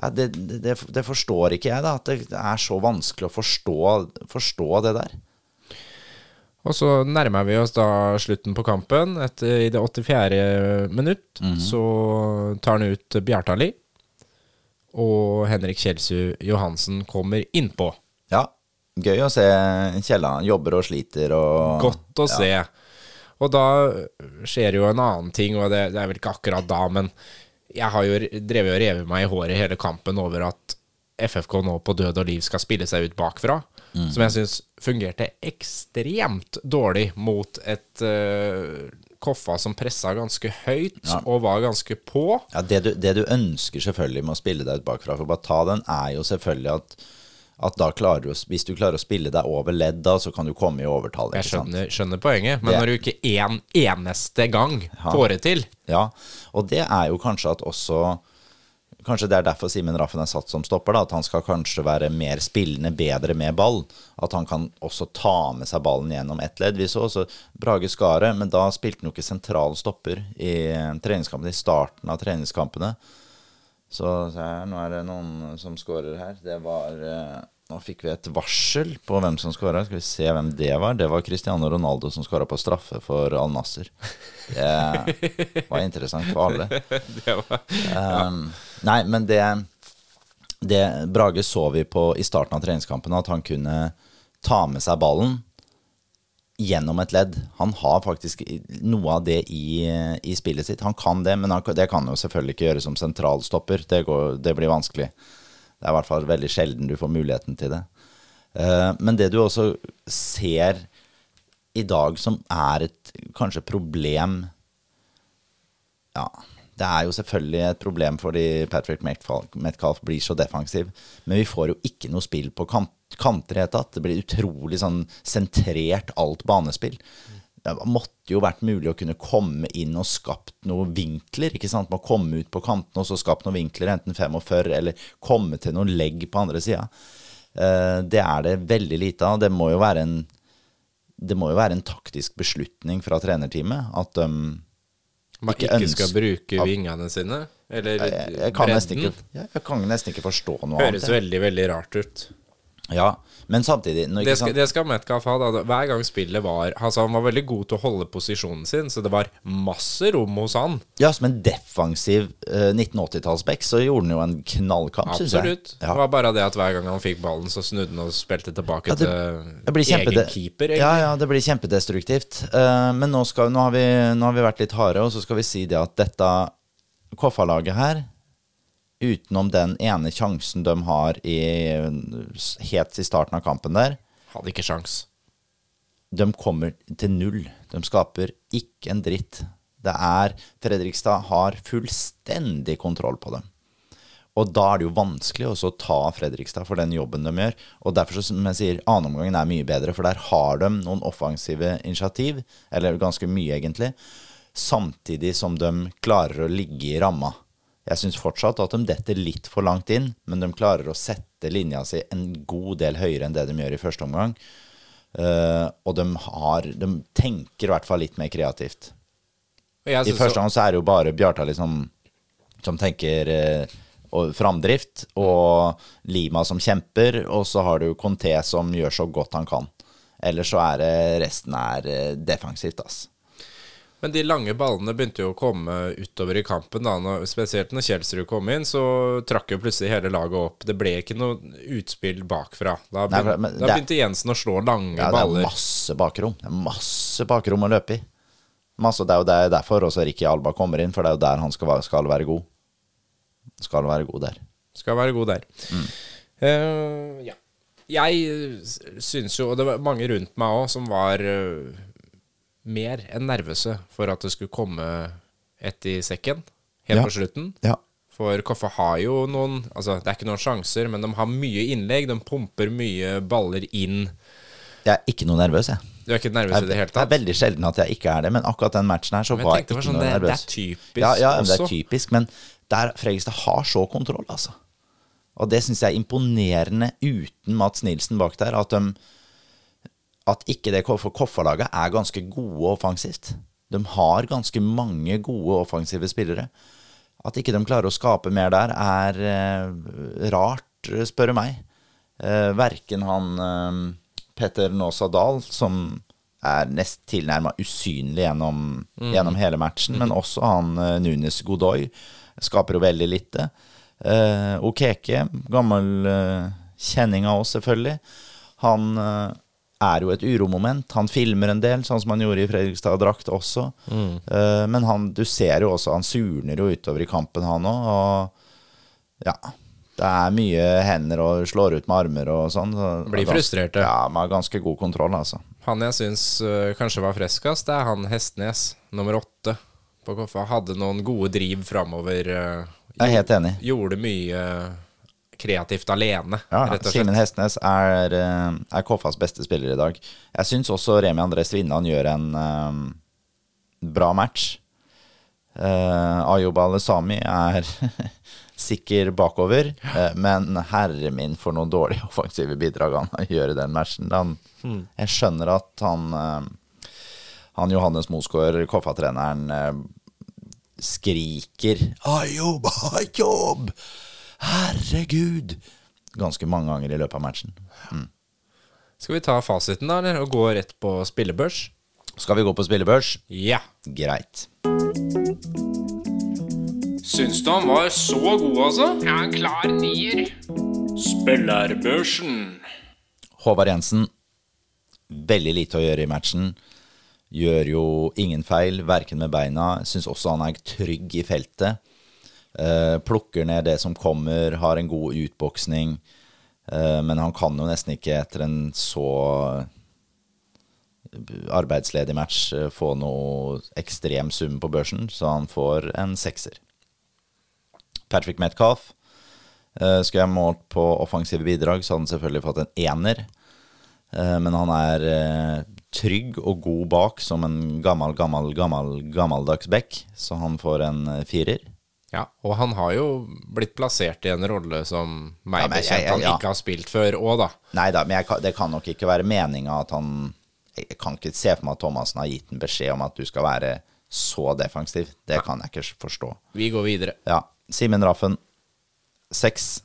[SPEAKER 2] ja, det, det, det forstår ikke jeg, da. At det er så vanskelig å forstå, forstå det der.
[SPEAKER 1] Og så nærmer vi oss da slutten på kampen. Etter, I det 84. minutt så tar han ut Bjartali. Og Henrik Kjelsrud Johansen kommer innpå.
[SPEAKER 2] Ja, gøy å se Kielland jobber og sliter og
[SPEAKER 1] Godt å se. Og da skjer jo en annen ting, og det, det er vel ikke akkurat da, men jeg har jo drevet og revet meg i håret hele kampen over at FFK nå på død og liv skal spille seg ut bakfra. Som jeg syns fungerte ekstremt dårlig mot et uh, Koffa som pressa ganske høyt og var ganske på.
[SPEAKER 2] Ja, det du, det du ønsker selvfølgelig med å spille deg ut bakfra, for å bare ta den, er jo selvfølgelig at, at da klarer du, hvis du klarer å spille deg over ledd, da, så kan du komme i overtall.
[SPEAKER 1] Jeg skjønner, skjønner poenget, men
[SPEAKER 2] Det-
[SPEAKER 1] når du ikke en eneste gang får det til
[SPEAKER 2] Ja, og det er jo kanskje at også Kanskje det er derfor Simen Raffen er satt som stopper. da, At han skal kanskje være mer spillende, bedre med ball. At han kan også ta med seg ballen gjennom ett ledd. Vi så også Brage Skaret, men da spilte han jo ikke sentral stopper i treningskampene, i starten av treningskampene. Så se her, nå er det noen som scorer her. Det var eh, Nå fikk vi et varsel på hvem som scora. Skal vi se hvem det var? Det var Cristiano Ronaldo som scora på straffe for Al Nasser. Det var interessant for alle.
[SPEAKER 1] Det var
[SPEAKER 2] Um, nei, men det, det Brage så vi på i starten av treningskampen, at han kunne ta med seg ballen gjennom et ledd. Han har faktisk noe av det i, i spillet sitt. Han kan det, men han, det kan han jo selvfølgelig ikke gjøre som sentralstopper. Det, går, det blir vanskelig. Det er i hvert fall veldig sjelden du får muligheten til det. Eh, men det du også ser i dag som er et kanskje problem ja, det er jo selvfølgelig et problem fordi Patrick Metcalf, blir så defensiv. Men vi får jo ikke noe spill på kant, kanter i det hele tatt. Det blir utrolig sånn sentrert alt banespill. Det måtte jo vært mulig å kunne komme inn og skapt noen vinkler. ikke sant? Man komme ut på kantene og så skapt noen vinkler, enten 45 eller komme til noen legg på andre sida. Det er det veldig lite av. Det må jo være en det må jo være en taktisk beslutning fra trenerteamet at de
[SPEAKER 1] man
[SPEAKER 2] ikke
[SPEAKER 1] ikke skal bruke
[SPEAKER 2] at-
[SPEAKER 1] vingene sine. Eller
[SPEAKER 2] jeg, jeg, kan ikke, jeg, jeg kan nesten ikke forstå noe
[SPEAKER 1] Høres
[SPEAKER 2] annet. Høres
[SPEAKER 1] veldig, veldig rart ut.
[SPEAKER 2] Ja, men samtidig når,
[SPEAKER 1] Det skal,
[SPEAKER 2] sant?
[SPEAKER 1] det skal Metcalf ha. da Hver gang spillet var altså Han var veldig god til å holde posisjonen sin, så det var masse rom hos han.
[SPEAKER 2] Ja, som en defensiv eh, 1980-tallsback så gjorde han jo en knallkamp, syns jeg.
[SPEAKER 1] Absolutt.
[SPEAKER 2] Ja.
[SPEAKER 1] Det var bare det at hver gang han fikk ballen, så snudde han og spilte tilbake
[SPEAKER 2] Ja, det-
[SPEAKER 1] til
[SPEAKER 2] Det blir
[SPEAKER 1] egen keeper.
[SPEAKER 2] Ja,
[SPEAKER 1] egentlig.
[SPEAKER 2] ja, det blir kjempedestruktivt. Uh, men nå, skal, nå, har vi, nå har vi vært litt harde, og så skal vi si det at dette KFA-laget her, utenom den ene sjansen de har i, helt i starten av kampen der,
[SPEAKER 1] Hadde ikke sjans.
[SPEAKER 2] de kommer til null. De skaper ikke en dritt. Det er Fredrikstad har fullstendig kontroll på dem. Og da er det jo vanskelig også å ta Fredrikstad for den jobben de gjør. Og derfor, så, som jeg sier, annenomgangen er mye bedre, for der har de noen offensive initiativ, eller ganske mye egentlig, samtidig som de klarer å ligge i ramma. Jeg syns fortsatt at de detter litt for langt inn, men de klarer å sette linja si en god del høyere enn det de gjør i første omgang. Uh, og de, har, de tenker i hvert fall litt mer kreativt. I første omgang så er det jo bare Bjarta liksom, som tenker uh, og framdrift, og Lima som kjemper, og så har du Conté som gjør så godt han kan. Ellers så er det resten er eh, defensivt, ass.
[SPEAKER 1] Men de lange ballene begynte jo å komme utover i kampen. da når, Spesielt når Kjelsrud kom inn, så trakk jo plutselig hele laget opp. Det ble ikke noe utspill bakfra. Da,
[SPEAKER 2] Nei, men
[SPEAKER 1] da
[SPEAKER 2] begynte
[SPEAKER 1] begynte Jensen å slå lange
[SPEAKER 2] Ja, det er masse bakrom. Det er masse bakrom å løpe i. Masse, det er jo der, derfor også Ricky Alba kommer inn, for det er jo der han skal, skal være god. Skal være god der.
[SPEAKER 1] Skal være god der.
[SPEAKER 2] Mm.
[SPEAKER 1] Uh, ja. Jeg s- syns jo, og det var mange rundt meg òg, som var eh, mer enn nervøse for at det skulle komme et i sekken helt
[SPEAKER 2] Ja.
[SPEAKER 1] på slutten.
[SPEAKER 2] Ja.
[SPEAKER 1] For Koffa har jo noen Altså, det er ikke noen sjanser, men de har mye innlegg. De pumper mye baller inn.
[SPEAKER 2] Jeg er ikke noe nervøs, jeg.
[SPEAKER 1] Du er ikke nervøs
[SPEAKER 2] jeg,
[SPEAKER 1] i det hele tatt?
[SPEAKER 2] det er veldig sjelden at jeg ikke er det, men akkurat den matchen her så
[SPEAKER 1] Men
[SPEAKER 2] var
[SPEAKER 1] jeg
[SPEAKER 2] ikke
[SPEAKER 1] det var
[SPEAKER 2] noe
[SPEAKER 1] sånn, det, det
[SPEAKER 2] nervøs.
[SPEAKER 1] er typisk
[SPEAKER 2] Ja, ja også. det er typisk, men der Fredrikstad har så kontroll, altså. Og det syns jeg er imponerende uten Mats Nilsen bak der. At, de, at ikke det for Koffa-laget er ganske gode offensivt. De har ganske mange gode offensive spillere. At ikke de klarer å skape mer der, er eh, rart, spør du meg. Eh, verken han eh, Petter Nåsa Dahl, som er nest tilnærma usynlig gjennom, gjennom hele matchen, men også han eh, Nunes Godoy skaper jo veldig lite. Eh, Okeke, gammel eh, kjenning av oss, selvfølgelig. Han eh, er jo et uromoment. Han filmer en del, sånn som han gjorde i Fredrikstad-drakt også. Eh, men han, du ser jo også, han surner jo utover i kampen, han òg. Og ja, det er mye hender og slår ut med armer og sånn. Så,
[SPEAKER 1] Blir frustrert.
[SPEAKER 2] Ja, Med ganske god kontroll, altså.
[SPEAKER 1] Han jeg syns uh, kanskje var freskest, det er han Hestnes, nummer åtte på Koffa. Hadde noen gode driv framover. Uh,
[SPEAKER 2] Jeg er helt enig.
[SPEAKER 1] Gjorde mye kreativt alene,
[SPEAKER 2] Ja,
[SPEAKER 1] rett og
[SPEAKER 2] Simen. Hestnes er, eh, er KFAs beste spiller i dag. Jeg syns også Remi André Svinland gjør en um, bra match. Uh, Ayoub Alesami er sikker bakover, eh, men herre min for noen dårlige offensive bidrag han gjør i den matchen. Han, Jeg skjønner at han eh, Han Johannes Mosgaard, Koffa-treneren, eh, skriker 'Ayoub, Ayoub! Herregud!' ganske mange ganger i løpet av matchen.
[SPEAKER 1] Skal vi ta fasiten, da, eller? Og gå rett på spillebørs?
[SPEAKER 2] Skal vi gå på spillebørs?
[SPEAKER 1] Ja.
[SPEAKER 2] Greit.
[SPEAKER 1] Syns du han var så god, altså? Ja, en klar nier. Spillerbørsen.
[SPEAKER 2] Håvard Jensen, veldig lite å gjøre i matchen. Gjør jo ingen feil, verken med beina. Syns også han er trygg i feltet. Eh, plukker ned det som kommer, har en god utboksning. Eh, men han kan jo nesten ikke etter en så arbeidsledig match eh, få noe ekstrem sum på børsen, så han får en sekser. Patrick Metcalf. Skulle jeg målt på offensive bidrag, så hadde han selvfølgelig fått en ener. Eh, men han er eh, trygg og god bak som en gammel, gammel, gammel, gammeldags back, så han får en eh, firer.
[SPEAKER 1] Ja, og han har jo blitt plassert i en rolle som meg
[SPEAKER 2] Ja, bekjent jeg-
[SPEAKER 1] han
[SPEAKER 2] jeg- ja.
[SPEAKER 1] ikke har spilt før òg, da.
[SPEAKER 2] Nei da, men jeg, det kan nok ikke være meninga at han Jeg kan ikke se for meg at Thomassen har gitt en beskjed om at du skal være så defensiv. Det kan jeg ikke forstå.
[SPEAKER 1] Vi går videre.
[SPEAKER 2] Ja. Simen Raffen, seks.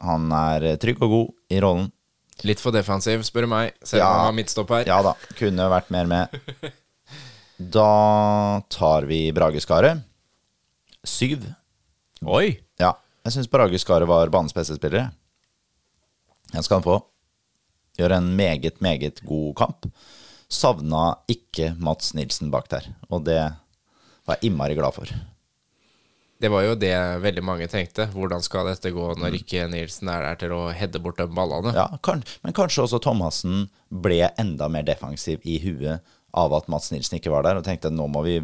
[SPEAKER 2] Han er trygg og god i rollen.
[SPEAKER 1] Litt for defensiv, spør du meg. Selv om han har midtstopp her.
[SPEAKER 2] Ja da, kunne vært mer med. Da tar vi Brage Skaret. Syv.
[SPEAKER 1] Oi!
[SPEAKER 2] Ja, jeg syns Brage Skaret var banens beste spiller. Den skal han få. Gjør en meget, meget god kamp. Savna ikke Mats Nilsen bak der, og det var jeg innmari glad for.
[SPEAKER 1] Det var jo det veldig mange tenkte. Hvordan skal dette gå
[SPEAKER 2] Mm.
[SPEAKER 1] når ikke Nilsen er der til å heade bort de ballene?
[SPEAKER 2] Ja, kan, Men kanskje også Thomassen ble enda mer defensiv i huet av at Mats Nilsen ikke var der, og tenkte nå må vi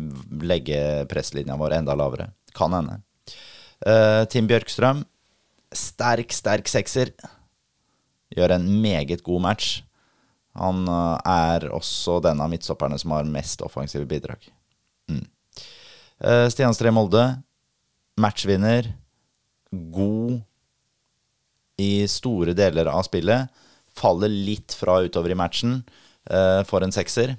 [SPEAKER 2] legge presslinja vår enda lavere. Kan hende. Uh, Tim Bjørkstrøm, sterk, sterk sekser. Gjør en meget god match. Han uh, er også den av midtstopperne som har mest offensive bidrag. Mm. Uh, Stian Stree Molde, matchvinner. God i store deler av spillet. Faller litt fra utover i matchen. for en sekser.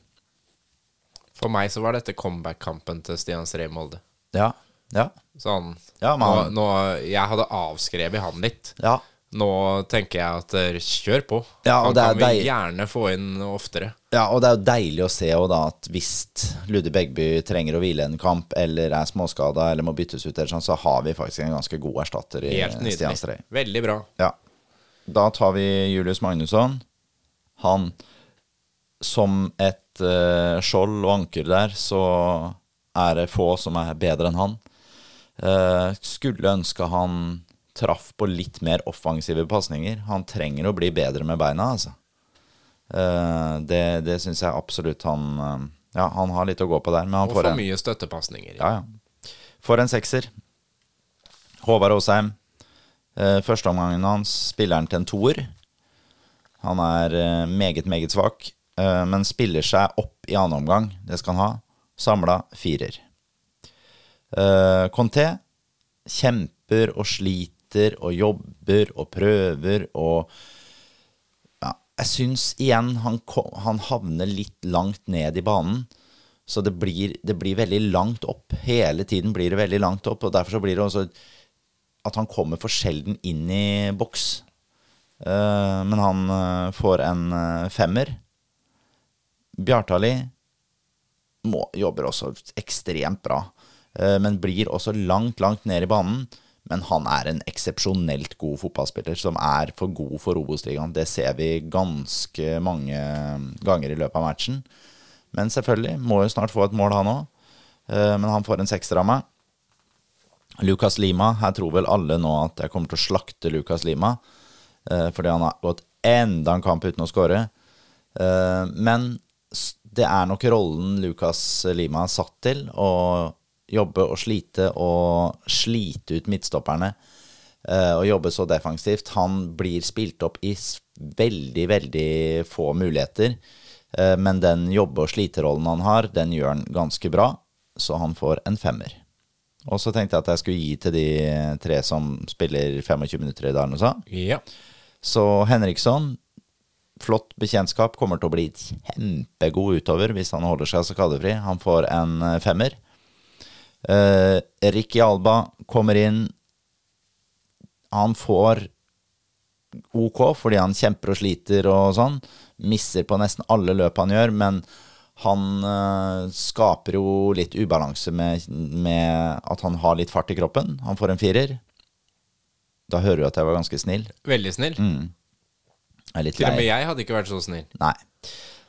[SPEAKER 1] For meg så var dette comeback-kampen til Stian Stree Molde.
[SPEAKER 2] Ja. Ja.
[SPEAKER 1] Sånn
[SPEAKER 2] Ja, men
[SPEAKER 1] nå, nå, Jeg hadde avskrevet han litt.
[SPEAKER 2] ja.
[SPEAKER 1] Nå tenker jeg at eh, kjør på.
[SPEAKER 2] Ja, og
[SPEAKER 1] han
[SPEAKER 2] det er
[SPEAKER 1] kan vi gjerne få inn oftere.
[SPEAKER 2] Ja, og det er jo deilig å se da at hvis Ludde Begby trenger å hvile en kamp, eller er småskada eller må byttes ut, eller sånn, så har vi faktisk en ganske god erstatter i
[SPEAKER 1] Helt
[SPEAKER 2] Stian. Stree.
[SPEAKER 1] Veldig bra.
[SPEAKER 2] Ja. Da tar vi Julius Magnusson. Han som et eh, skjold og anker der, så er det få som er bedre enn han. Uh, skulle ønske han traff på litt mer offensive pasninger. Han trenger å bli bedre med beina, altså. Uh, det det syns jeg absolutt han Ja, han har litt å gå på der, men han
[SPEAKER 1] Og
[SPEAKER 2] får
[SPEAKER 1] for
[SPEAKER 2] en
[SPEAKER 1] mye støttepasninger.
[SPEAKER 2] ja, ja. For en sekser. Håvard Aasheim. Uh, Førsteomgangen hans spiller han til en toer. Han er meget, meget svak, men spiller seg opp i annen omgang. Det skal han ha. Samla firer. Eh, Conté kjemper og sliter og jobber og prøver og ja, Jeg syns igjen han, han havner litt langt ned i banen. Så det blir, det blir veldig langt opp. Hele tiden blir det veldig langt opp. Og derfor så blir det også at han kommer for sjelden inn i boks. Eh, men han eh, får en eh, femmer. Bjartali må, jobber også ekstremt bra, eh, men blir også langt, langt ned i banen. Men han er en eksepsjonelt god fotballspiller som er for god for Obos-ligaen. Det ser vi ganske mange ganger i løpet av matchen. Men selvfølgelig, må jo snart få et mål, han òg. Men han får en sekser av meg. Lucas Lima, her tror vel alle nå at jeg kommer til å slakte Lucas Lima. eh, Fordi han har gått enda en kamp uten å skåre. Eh, Men det er nok rollen Lucas Lima er satt til. Å jobbe og slite og slite ut midtstopperne. eh, Og jobbe så defensivt. Han blir spilt opp i veldig, veldig få muligheter. Eh, Men den jobbe- og sliterollen han har, den gjør han ganske bra. Så han får en femmer. Og så tenkte jeg at jeg skulle gi til de tre som spiller 25 minutter i dag.
[SPEAKER 1] Ja.
[SPEAKER 2] Så Henriksson, flott bekjentskap, kommer til å bli kjempegod utover hvis han holder seg skadefri. Han får en eh, femmer. Eh, Ricky Alba kommer inn. Han får OK fordi han kjemper og sliter og sånn. Misser på nesten alle løp han gjør, men han eh, skaper jo litt ubalanse med, med at han har litt fart i kroppen. Han får en firer. Da hører du at jeg var ganske snill.
[SPEAKER 1] Veldig snill.
[SPEAKER 2] Litt
[SPEAKER 1] Til og med jeg hadde ikke vært så snill.
[SPEAKER 2] Nei.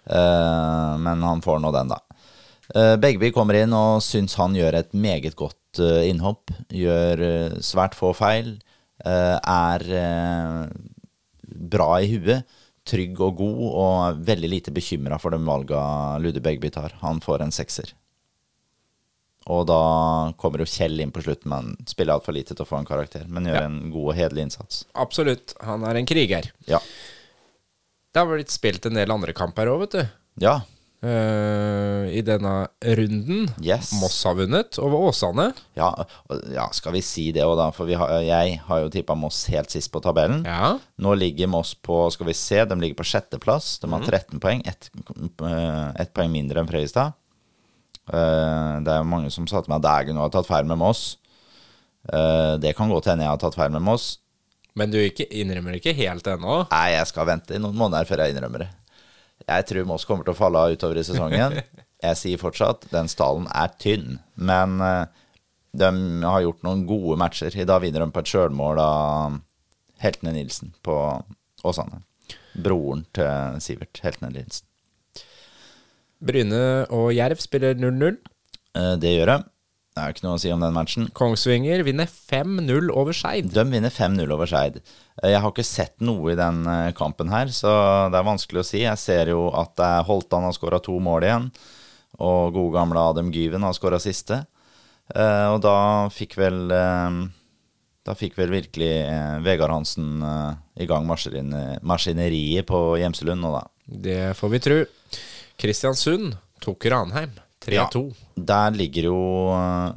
[SPEAKER 2] Uh, men han får nå den, da. Uh, Begby kommer inn og syns han gjør et meget godt uh, innhopp. Gjør eh, svært få feil. eh, er eh, bra i huet. Trygg og god, og veldig lite bekymra for de valga Lude Begby tar. Han får en sekser. Og da kommer jo Kjell inn på slutten, men spiller altfor lite til å få en karakter. Men gjør
[SPEAKER 1] Ja.
[SPEAKER 2] en god og hederlig innsats.
[SPEAKER 1] Absolutt. Han er en kriger.
[SPEAKER 2] Ja.
[SPEAKER 1] Det har blitt spilt en del andre kamper òg, vet du.
[SPEAKER 2] Ja.
[SPEAKER 1] Uh, I denne runden.
[SPEAKER 2] Yes.
[SPEAKER 1] Moss har vunnet over Åsane.
[SPEAKER 2] Ja, ja, skal vi si det òg, da? For vi har, jeg har jo tippa Moss helt sist på tabellen.
[SPEAKER 1] Ja.
[SPEAKER 2] Nå ligger Moss på skal vi se, de ligger på sjetteplass. De har 13 poeng. Ett et poeng mindre enn Frøystad. Uh, det er mange som sa til meg at Dægen har tatt feil med Moss. Uh, det kan godt hende jeg har tatt feil med Moss.
[SPEAKER 1] Men du ikke, innrømmer ikke helt ennå?
[SPEAKER 2] Nei, jeg skal vente i noen måneder før jeg innrømmer det. Jeg tror Moss kommer til å falle av utover i sesongen. Jeg sier fortsatt den stallen er tynn, men eh, de har gjort noen gode matcher. I dag vinner de på et sjølmål av Heltene Nilsen på Åsane. Broren til Sivert Heltene Nilsen.
[SPEAKER 1] Bryne og Jerv spiller 0-0.
[SPEAKER 2] Eh, Det gjør de. Det er jo ikke noe å si om den matchen.
[SPEAKER 1] Kongsvinger vinner 5-0 over Skeid.
[SPEAKER 2] De vinner 5-0 over Skeid. Eh, Jeg har ikke sett noe i den eh, kampen her, så det er vanskelig å si. Jeg ser jo at er Holtan har skåra to mål igjen, og gode gamle Adem Gyven har skåra siste. Eh, Og da fikk vel eh, Da fikk vel virkelig eh, Vegard Hansen eh, i gang maskineriet på Gjemselund nå, da.
[SPEAKER 1] Det får vi tru. Kristiansund tok Ranheim 3-2.
[SPEAKER 2] Der ligger jo eh,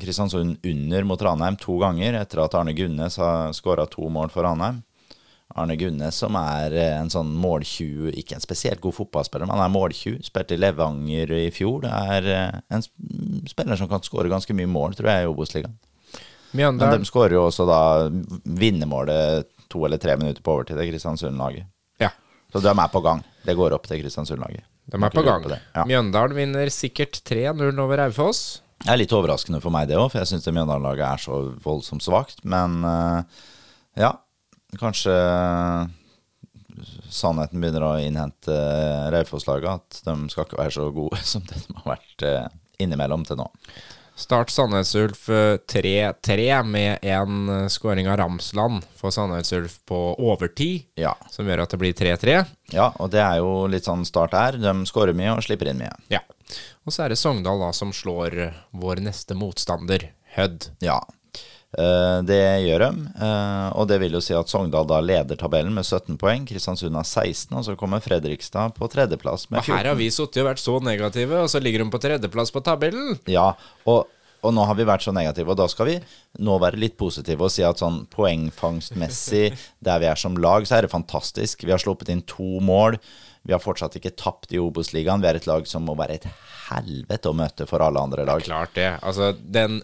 [SPEAKER 2] Kristiansund under mot Ranheim to ganger etter at Arne Gunnes har skåra to mål for Ranheim. Arne Gunnes som er eh, en sånn måltjuv, ikke en spesielt god fotballspiller, men han er måltjuv. Spilte i Levanger i fjor. Det er eh, en spiller som kan skåre ganske mye mål, tror jeg, i Obos-ligaen. Men de skårer jo også da vinnermålet to eller tre minutter på overtid, det Kristiansund-laget.
[SPEAKER 1] Ja,
[SPEAKER 2] Så de er på gang. Det går opp til Kristiansund-laget.
[SPEAKER 1] De er på gang.
[SPEAKER 2] Ja.
[SPEAKER 1] Mjøndalen vinner sikkert 3-0 over Raufoss.
[SPEAKER 2] Det er litt overraskende for meg, det òg, for jeg syns Mjøndalen-laget er så voldsomt svakt. Men eh, ja, kanskje sannheten begynner å innhente uh, Raufoss-laget. At de skal ikke være så gode som det de har vært eh, innimellom til nå.
[SPEAKER 1] Start Sandnes Ulf eh, 3-3 med en eh, skåring av Ramsland for Sandnes Ulf på overtid,
[SPEAKER 2] Ja.
[SPEAKER 1] som gjør at det blir 3-3.
[SPEAKER 2] ja, og det er jo litt sånn start her. De skårer mye og slipper inn mye.
[SPEAKER 1] Ja. Og så er det Sogndal da som slår eh, vår neste motstander, Hødd.
[SPEAKER 2] Ja. Eh, det gjør de, eh, og det vil jo si at Sogndal da leder tabellen med 17 poeng. Kristiansund har 16, og så kommer Fredrikstad på tredjeplass med
[SPEAKER 1] Og her har vi sittet og vært så negative, og så ligger de på tredjeplass på tabellen.
[SPEAKER 2] Ja, og, og nå har vi vært så negative, og da skal vi nå være litt positive og si at sånn poengfangstmessig, der vi er som lag, så er det fantastisk. Vi har sluppet inn to mål. Vi har fortsatt ikke tapt i Obos-ligaen. Vi er et lag som må være et helvete å møte for alle andre lag.
[SPEAKER 1] Det er Klart det. Altså, den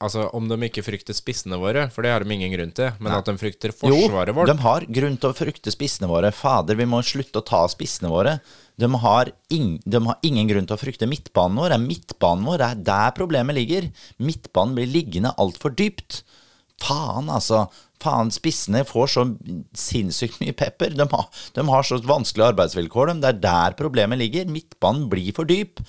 [SPEAKER 1] Altså, om de ikke frykter spissene våre, for det har de ingen grunn til, men at de frykter forsvaret
[SPEAKER 2] jo,
[SPEAKER 1] vårt
[SPEAKER 2] de har grunn til å frykte spissene våre. Fader, vi må slutte å ta spissene våre. De har, ing, de har ingen grunn til å frykte midtbanen vår. Det er midtbanen vår, det er der problemet ligger. Midtbanen blir liggende altfor dypt. Faen, altså. Faen, spissene får så sinnssykt mye pepper. De har, de har så vanskelige arbeidsvilkår. De. Det er der problemet ligger. Midtbanen blir for dyp.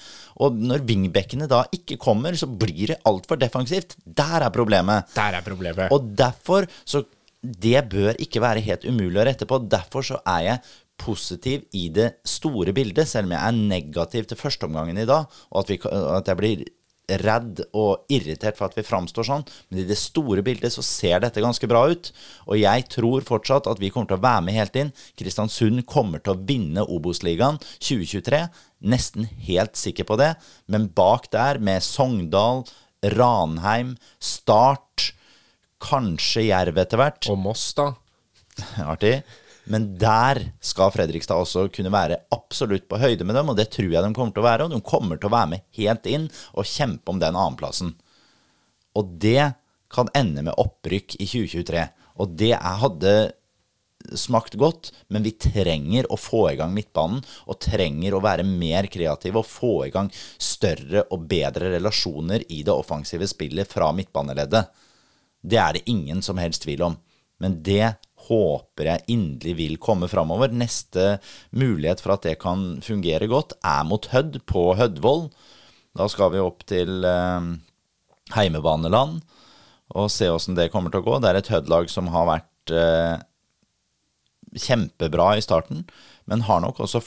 [SPEAKER 2] Og når wingbackene da ikke kommer, så blir det altfor defensivt. Der er problemet.
[SPEAKER 1] Der er problemet.
[SPEAKER 2] Og derfor så Det bør ikke være helt umulig å rette på. Derfor så er jeg positiv i det store bildet, selv om jeg er negativ til førsteomgangen i dag, og at, vi, at jeg blir redd og irritert for at vi framstår sånn, men i det store bildet så ser dette ganske bra ut. Og jeg tror fortsatt at vi kommer til å være med helt inn. Kristiansund kommer til å vinne Obos-ligaen 2023. Nesten helt sikker på det. Men bak der, med Sogndal, Ranheim, Start, kanskje Jerv etter hvert
[SPEAKER 1] Og Moss, da.
[SPEAKER 2] Artig. Men der skal Fredrikstad også kunne være absolutt på høyde med dem, og det tror jeg de kommer til å være. Og de kommer til å være med helt inn og kjempe om den annenplassen. Og det kan ende med opprykk i 2023. Og det hadde smakt godt, men vi trenger å få i gang midtbanen, og trenger å være mer kreative og få i gang større og bedre relasjoner i det offensive spillet fra midtbaneleddet. Det er det ingen som helst tvil om. Men det håper jeg inderlig vil komme framover. Neste mulighet for at det kan fungere godt, er mot Hødd på Hødvoll. Da skal vi opp til eh, heimebaneland og se åssen det kommer til å gå. Det er et Hødd-lag som har vært eh, kjempebra i starten, men har nok også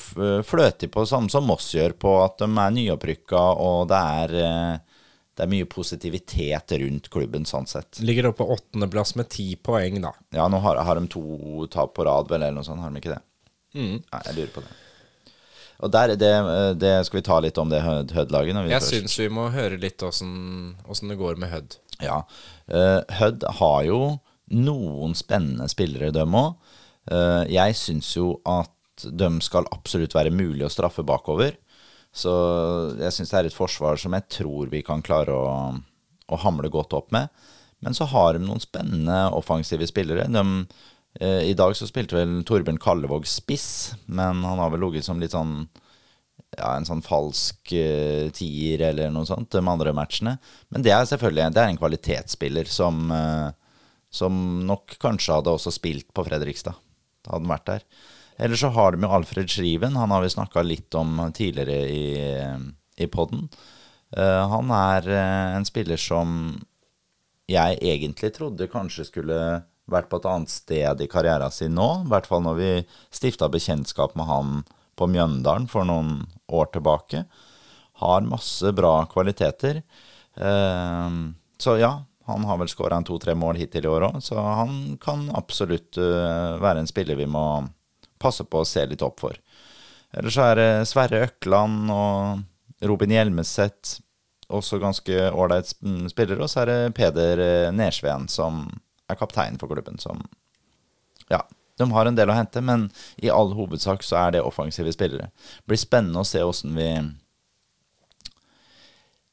[SPEAKER 2] fløtet på samme som Moss gjør, på at de er nyopprykka, og det er eh, det er mye positivitet rundt klubben sånn sett.
[SPEAKER 1] Ligger oppe på åttendeplass med ti poeng, da.
[SPEAKER 2] Ja, nå har, har de to tap på rad, vel, eller noe sånt, har de ikke det? Mm. Ja, jeg lurer på det. Og der, det, det skal vi ta litt om det Hødd-laget.
[SPEAKER 1] Jeg syns vi må høre litt åssen det går med Hødd.
[SPEAKER 2] Ja. Uh, Hødd har jo noen spennende spillere, dem òg. Uh, jeg syns jo at de skal absolutt være mulig å straffe bakover. Så jeg syns det er et forsvar som jeg tror vi kan klare å, å, hamle godt opp med. Men så har de noen spennende offensive spillere. De, eh, I dag så spilte vel Torbjørn Kallevåg spiss, men han har vel ligget som litt sånn ja, en sånn falsk uh, tier eller noe sånt de andre matchene. Men det er selvfølgelig det er en kvalitetsspiller som, uh, som nok kanskje hadde også spilt på Fredrikstad. Hadde han vært der. Eller så har de jo Alfred Schriven. Han har vi snakka litt om tidligere i, i poden. Uh, han er uh, en spiller som jeg egentlig trodde kanskje skulle vært på et annet sted i karrieren sin nå. I hvert fall når vi stifta bekjentskap med han på Mjøndalen for noen år tilbake. Har masse bra kvaliteter. Uh, så ja, han har vel skåra to-tre mål hittil i år òg, så han kan absolutt være en spiller vi må passe på å se litt opp for. Ellers er det Sverre Økland og Robin Hjelmeset, også ganske ålreit spillere. Og så er det Peder eh, Nersveen, som er kaptein for klubben, som Ja, de har en del å hente, men i all hovedsak så er det offensive spillere. Det blir spennende å se åssen vi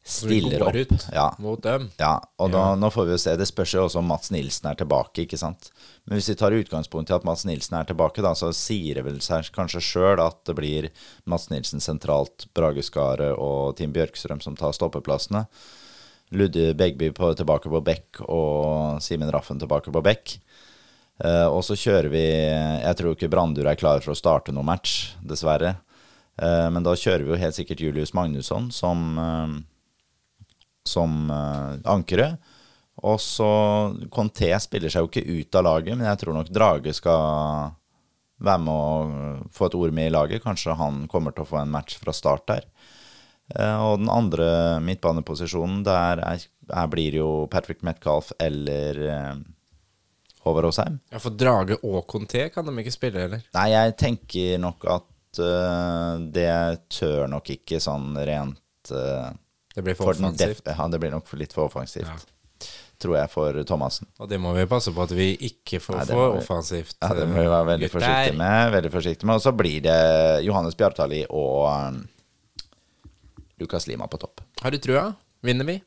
[SPEAKER 2] stiller opp.
[SPEAKER 1] ut ja. mot dem.
[SPEAKER 2] Ja, og ja. Nå, nå, får vi jo se. Det spørs jo også om Mats Nilsen er tilbake, ikke sant. Men hvis vi tar utgangspunkt i at Mats Nilsen er tilbake, da, så sier det vel seg kanskje sjøl at det blir Mats Nilsen sentralt, Brage Skaret og Team Bjørkstrøm som tar stoppeplassene. Ludde Begby på, tilbake på bekk og Simen Raffen tilbake på bekk. Uh, og så kjører vi Jeg tror ikke Brandur er klar for å starte noen match, dessverre. Uh, men da kjører vi jo helt sikkert Julius Magnusson som uh, som uh, ankere. Og så Conté spiller seg jo ikke ut av laget, men jeg tror nok Drage skal være med å få et ord med i laget. Kanskje han kommer til å få en match fra start der. Uh, og den andre midtbaneposisjonen, der er, er blir jo Patrick Metcalf eller uh, Håvard Aasheim.
[SPEAKER 1] Ja, For Drage og Conté kan de ikke spille, eller?
[SPEAKER 2] Nei, jeg tenker nok at uh, det tør nok ikke sånn rent
[SPEAKER 1] det blir for, for offensivt?
[SPEAKER 2] ja, det blir nok litt for offensivt. Ja. tror jeg, for Thomassen.
[SPEAKER 1] Og det må vi passe på at vi ikke får
[SPEAKER 2] Nei,
[SPEAKER 1] for
[SPEAKER 2] vi-
[SPEAKER 1] offensivt.
[SPEAKER 2] Ja, det må vi være veldig
[SPEAKER 1] gutter.
[SPEAKER 2] forsiktige med. Veldig forsiktig med. Og så blir det Johannes Bjartali og um, Lukas Lima på topp.
[SPEAKER 1] Har du trua? Vinner vi?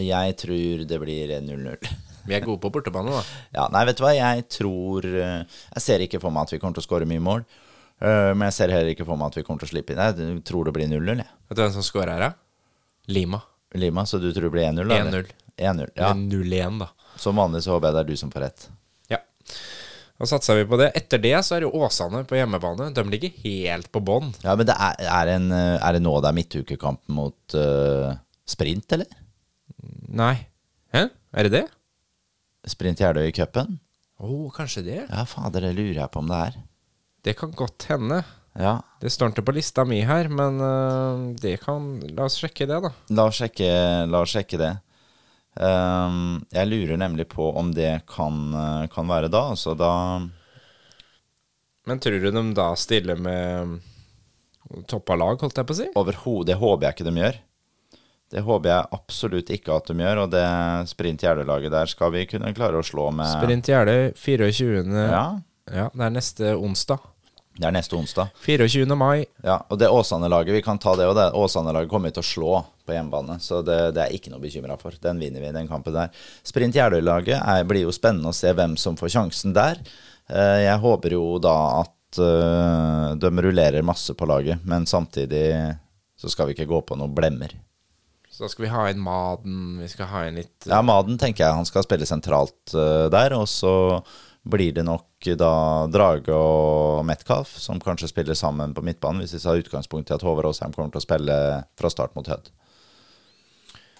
[SPEAKER 2] Jeg tror det blir 0-0.
[SPEAKER 1] Vi er gode på bortebane, da.
[SPEAKER 2] Ja, nei, vet du hva, jeg tror eh, Jeg ser ikke for meg at vi kommer til å skåre mye mål. Eh, Men jeg ser heller ikke for meg at vi kommer til å slippe inn. Jeg tror det blir 0-0, jeg.
[SPEAKER 1] Vet du hvem som scorer her, da? Lima.
[SPEAKER 2] Lima, så du tror det blir 1-0?
[SPEAKER 1] 1-0.
[SPEAKER 2] 1-0, ja.
[SPEAKER 1] 0-1, da.
[SPEAKER 2] Som vanlig så håper jeg det er du som får rett.
[SPEAKER 1] Ja. Da satser vi på det. Etter det så er jo Åsane på hjemmebane. De ligger helt på bånn.
[SPEAKER 2] Ja, men det er, er, en, er det nå det er midtukekamp mot uh, sprint, eller?
[SPEAKER 1] Nei. Hæ? Er det det?
[SPEAKER 2] Sprint Jeløya i cupen?
[SPEAKER 1] Å, oh, kanskje det?
[SPEAKER 2] Ja, fader, det lurer jeg på om det er.
[SPEAKER 1] Det kan godt hende.
[SPEAKER 2] Ja,
[SPEAKER 1] Det står ikke på lista mi her, men øh, det kan La oss sjekke det, da.
[SPEAKER 2] la oss sjekke, la oss sjekke det. Um, jeg lurer nemlig på om det kan, eh, kan være da. Altså da
[SPEAKER 1] Men tror du de da stiller med toppa lag, holdt jeg på å si?
[SPEAKER 2] Overhodet, det håper jeg ikke de gjør. Det håper jeg absolutt ikke at de gjør, og det Sprint Jeløy-laget der skal vi kunne klare å slå med
[SPEAKER 1] Sprint Jeløy 24.
[SPEAKER 2] Ja,
[SPEAKER 1] ja, det er neste onsdag.
[SPEAKER 2] det er neste onsdag.
[SPEAKER 1] 24. mai.
[SPEAKER 2] Ja, og det Åsane-laget, vi kan ta det, det Åsane-laget kommer til å slå på hjemmebane, så det, det er ikke noe bekymra for. Den vinner vi, den kampen der. Sprint Jeløy-laget blir jo spennende å se hvem som får sjansen der. Eh, Jeg håper jo da at eh, de rullerer masse på laget, men samtidig så skal vi ikke gå på noen blemmer.
[SPEAKER 1] Så da skal vi ha inn Maden, vi skal ha inn litt
[SPEAKER 2] Ja, Maden tenker jeg han skal spille sentralt eh, der, og så blir det nok da Drage og Metcalf som kanskje spiller sammen på midtbanen, hvis vi tar utgangspunkt i at Håvard Aasheim kommer til å spille fra start mot Hødd.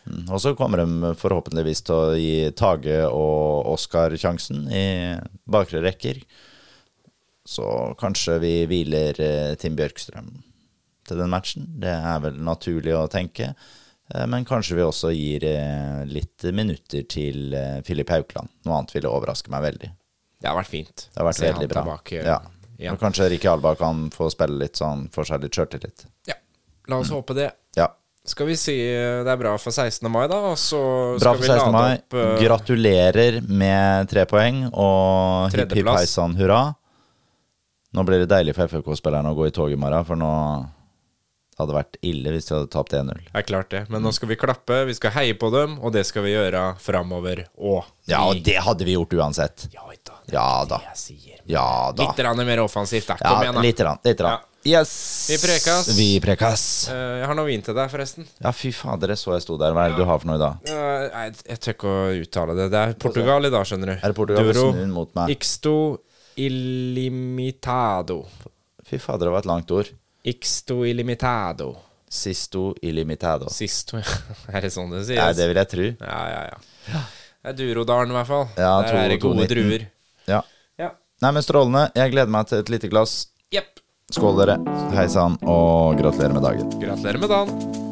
[SPEAKER 2] Mm, Og så kommer de forhåpentligvis til å gi Tage og Oskar sjansen i bakre rekker. Så kanskje vi hviler eh, Tim Bjørkstrøm til den matchen. Det er vel naturlig å tenke. Eh, Men kanskje vi også gir eh, litt minutter til Filip Haukland. Noe annet ville overraske meg veldig.
[SPEAKER 1] Det har vært fint.
[SPEAKER 2] Det har vært veldig bra.
[SPEAKER 1] tilbake
[SPEAKER 2] Ja.
[SPEAKER 1] ja.
[SPEAKER 2] Og kanskje Rikke Alba kan få spille litt sånn, får seg litt sjøltillit.
[SPEAKER 1] Ja. La oss håpe det.
[SPEAKER 2] Ja.
[SPEAKER 1] Skal vi si det er bra for 16. mai, da? Og så
[SPEAKER 2] Bra
[SPEAKER 1] skal
[SPEAKER 2] for
[SPEAKER 1] vi
[SPEAKER 2] 16.
[SPEAKER 1] lade
[SPEAKER 2] mai.
[SPEAKER 1] opp uh,
[SPEAKER 2] Gratulerer med tre poeng, og hipp hipp heisan hurra. Nå blir det deilig for FFK-spillerne å gå i tog i morgen, for nå det hadde vært ille hvis de hadde tapt 1-0.
[SPEAKER 1] er klart det. Men nå skal vi klappe, vi skal heie på dem, og det skal vi gjøre framover òg.
[SPEAKER 2] Ja, og det hadde vi gjort uansett.
[SPEAKER 1] Ja da. Det
[SPEAKER 2] Ja
[SPEAKER 1] er
[SPEAKER 2] da.
[SPEAKER 1] det jeg sier.
[SPEAKER 2] Ja da.
[SPEAKER 1] Litt mer offensivt, da.
[SPEAKER 2] Ja,
[SPEAKER 1] Kom igjen, da.
[SPEAKER 2] Litt. Rann, litt rann. Ja. Yes!
[SPEAKER 1] Vi prekas.
[SPEAKER 2] Vi prekas.
[SPEAKER 1] Uh, jeg har noe vin til deg, forresten.
[SPEAKER 2] Ja, fy fader, jeg så jeg sto der. Hva er det du har for noe i dag?
[SPEAKER 1] Uh, jeg, jeg tør ikke å uttale det. Det er Portugal i dag, skjønner du.
[SPEAKER 2] Er det Portugal?
[SPEAKER 1] Duro
[SPEAKER 2] mot meg.
[SPEAKER 1] Ixto illimitado.
[SPEAKER 2] Fy fader, det var et langt ord.
[SPEAKER 1] Ixto illimitado.
[SPEAKER 2] Sisto illimitado.
[SPEAKER 1] Sisto ja. Er det sånn det sies?
[SPEAKER 2] Ja, det vil jeg tro.
[SPEAKER 1] Ja, ja, ja. Det er Durodalen, i hvert fall.
[SPEAKER 2] Ja,
[SPEAKER 1] Der
[SPEAKER 2] to-
[SPEAKER 1] er det gode
[SPEAKER 2] 19.
[SPEAKER 1] druer.
[SPEAKER 2] Ja.
[SPEAKER 1] Ja.
[SPEAKER 2] Nei, men strålende. Jeg gleder meg til et lite glass.
[SPEAKER 1] Jepp.
[SPEAKER 2] Skål, dere. Hei sann, og gratulerer med dagen.
[SPEAKER 1] Gratulerer med dagen.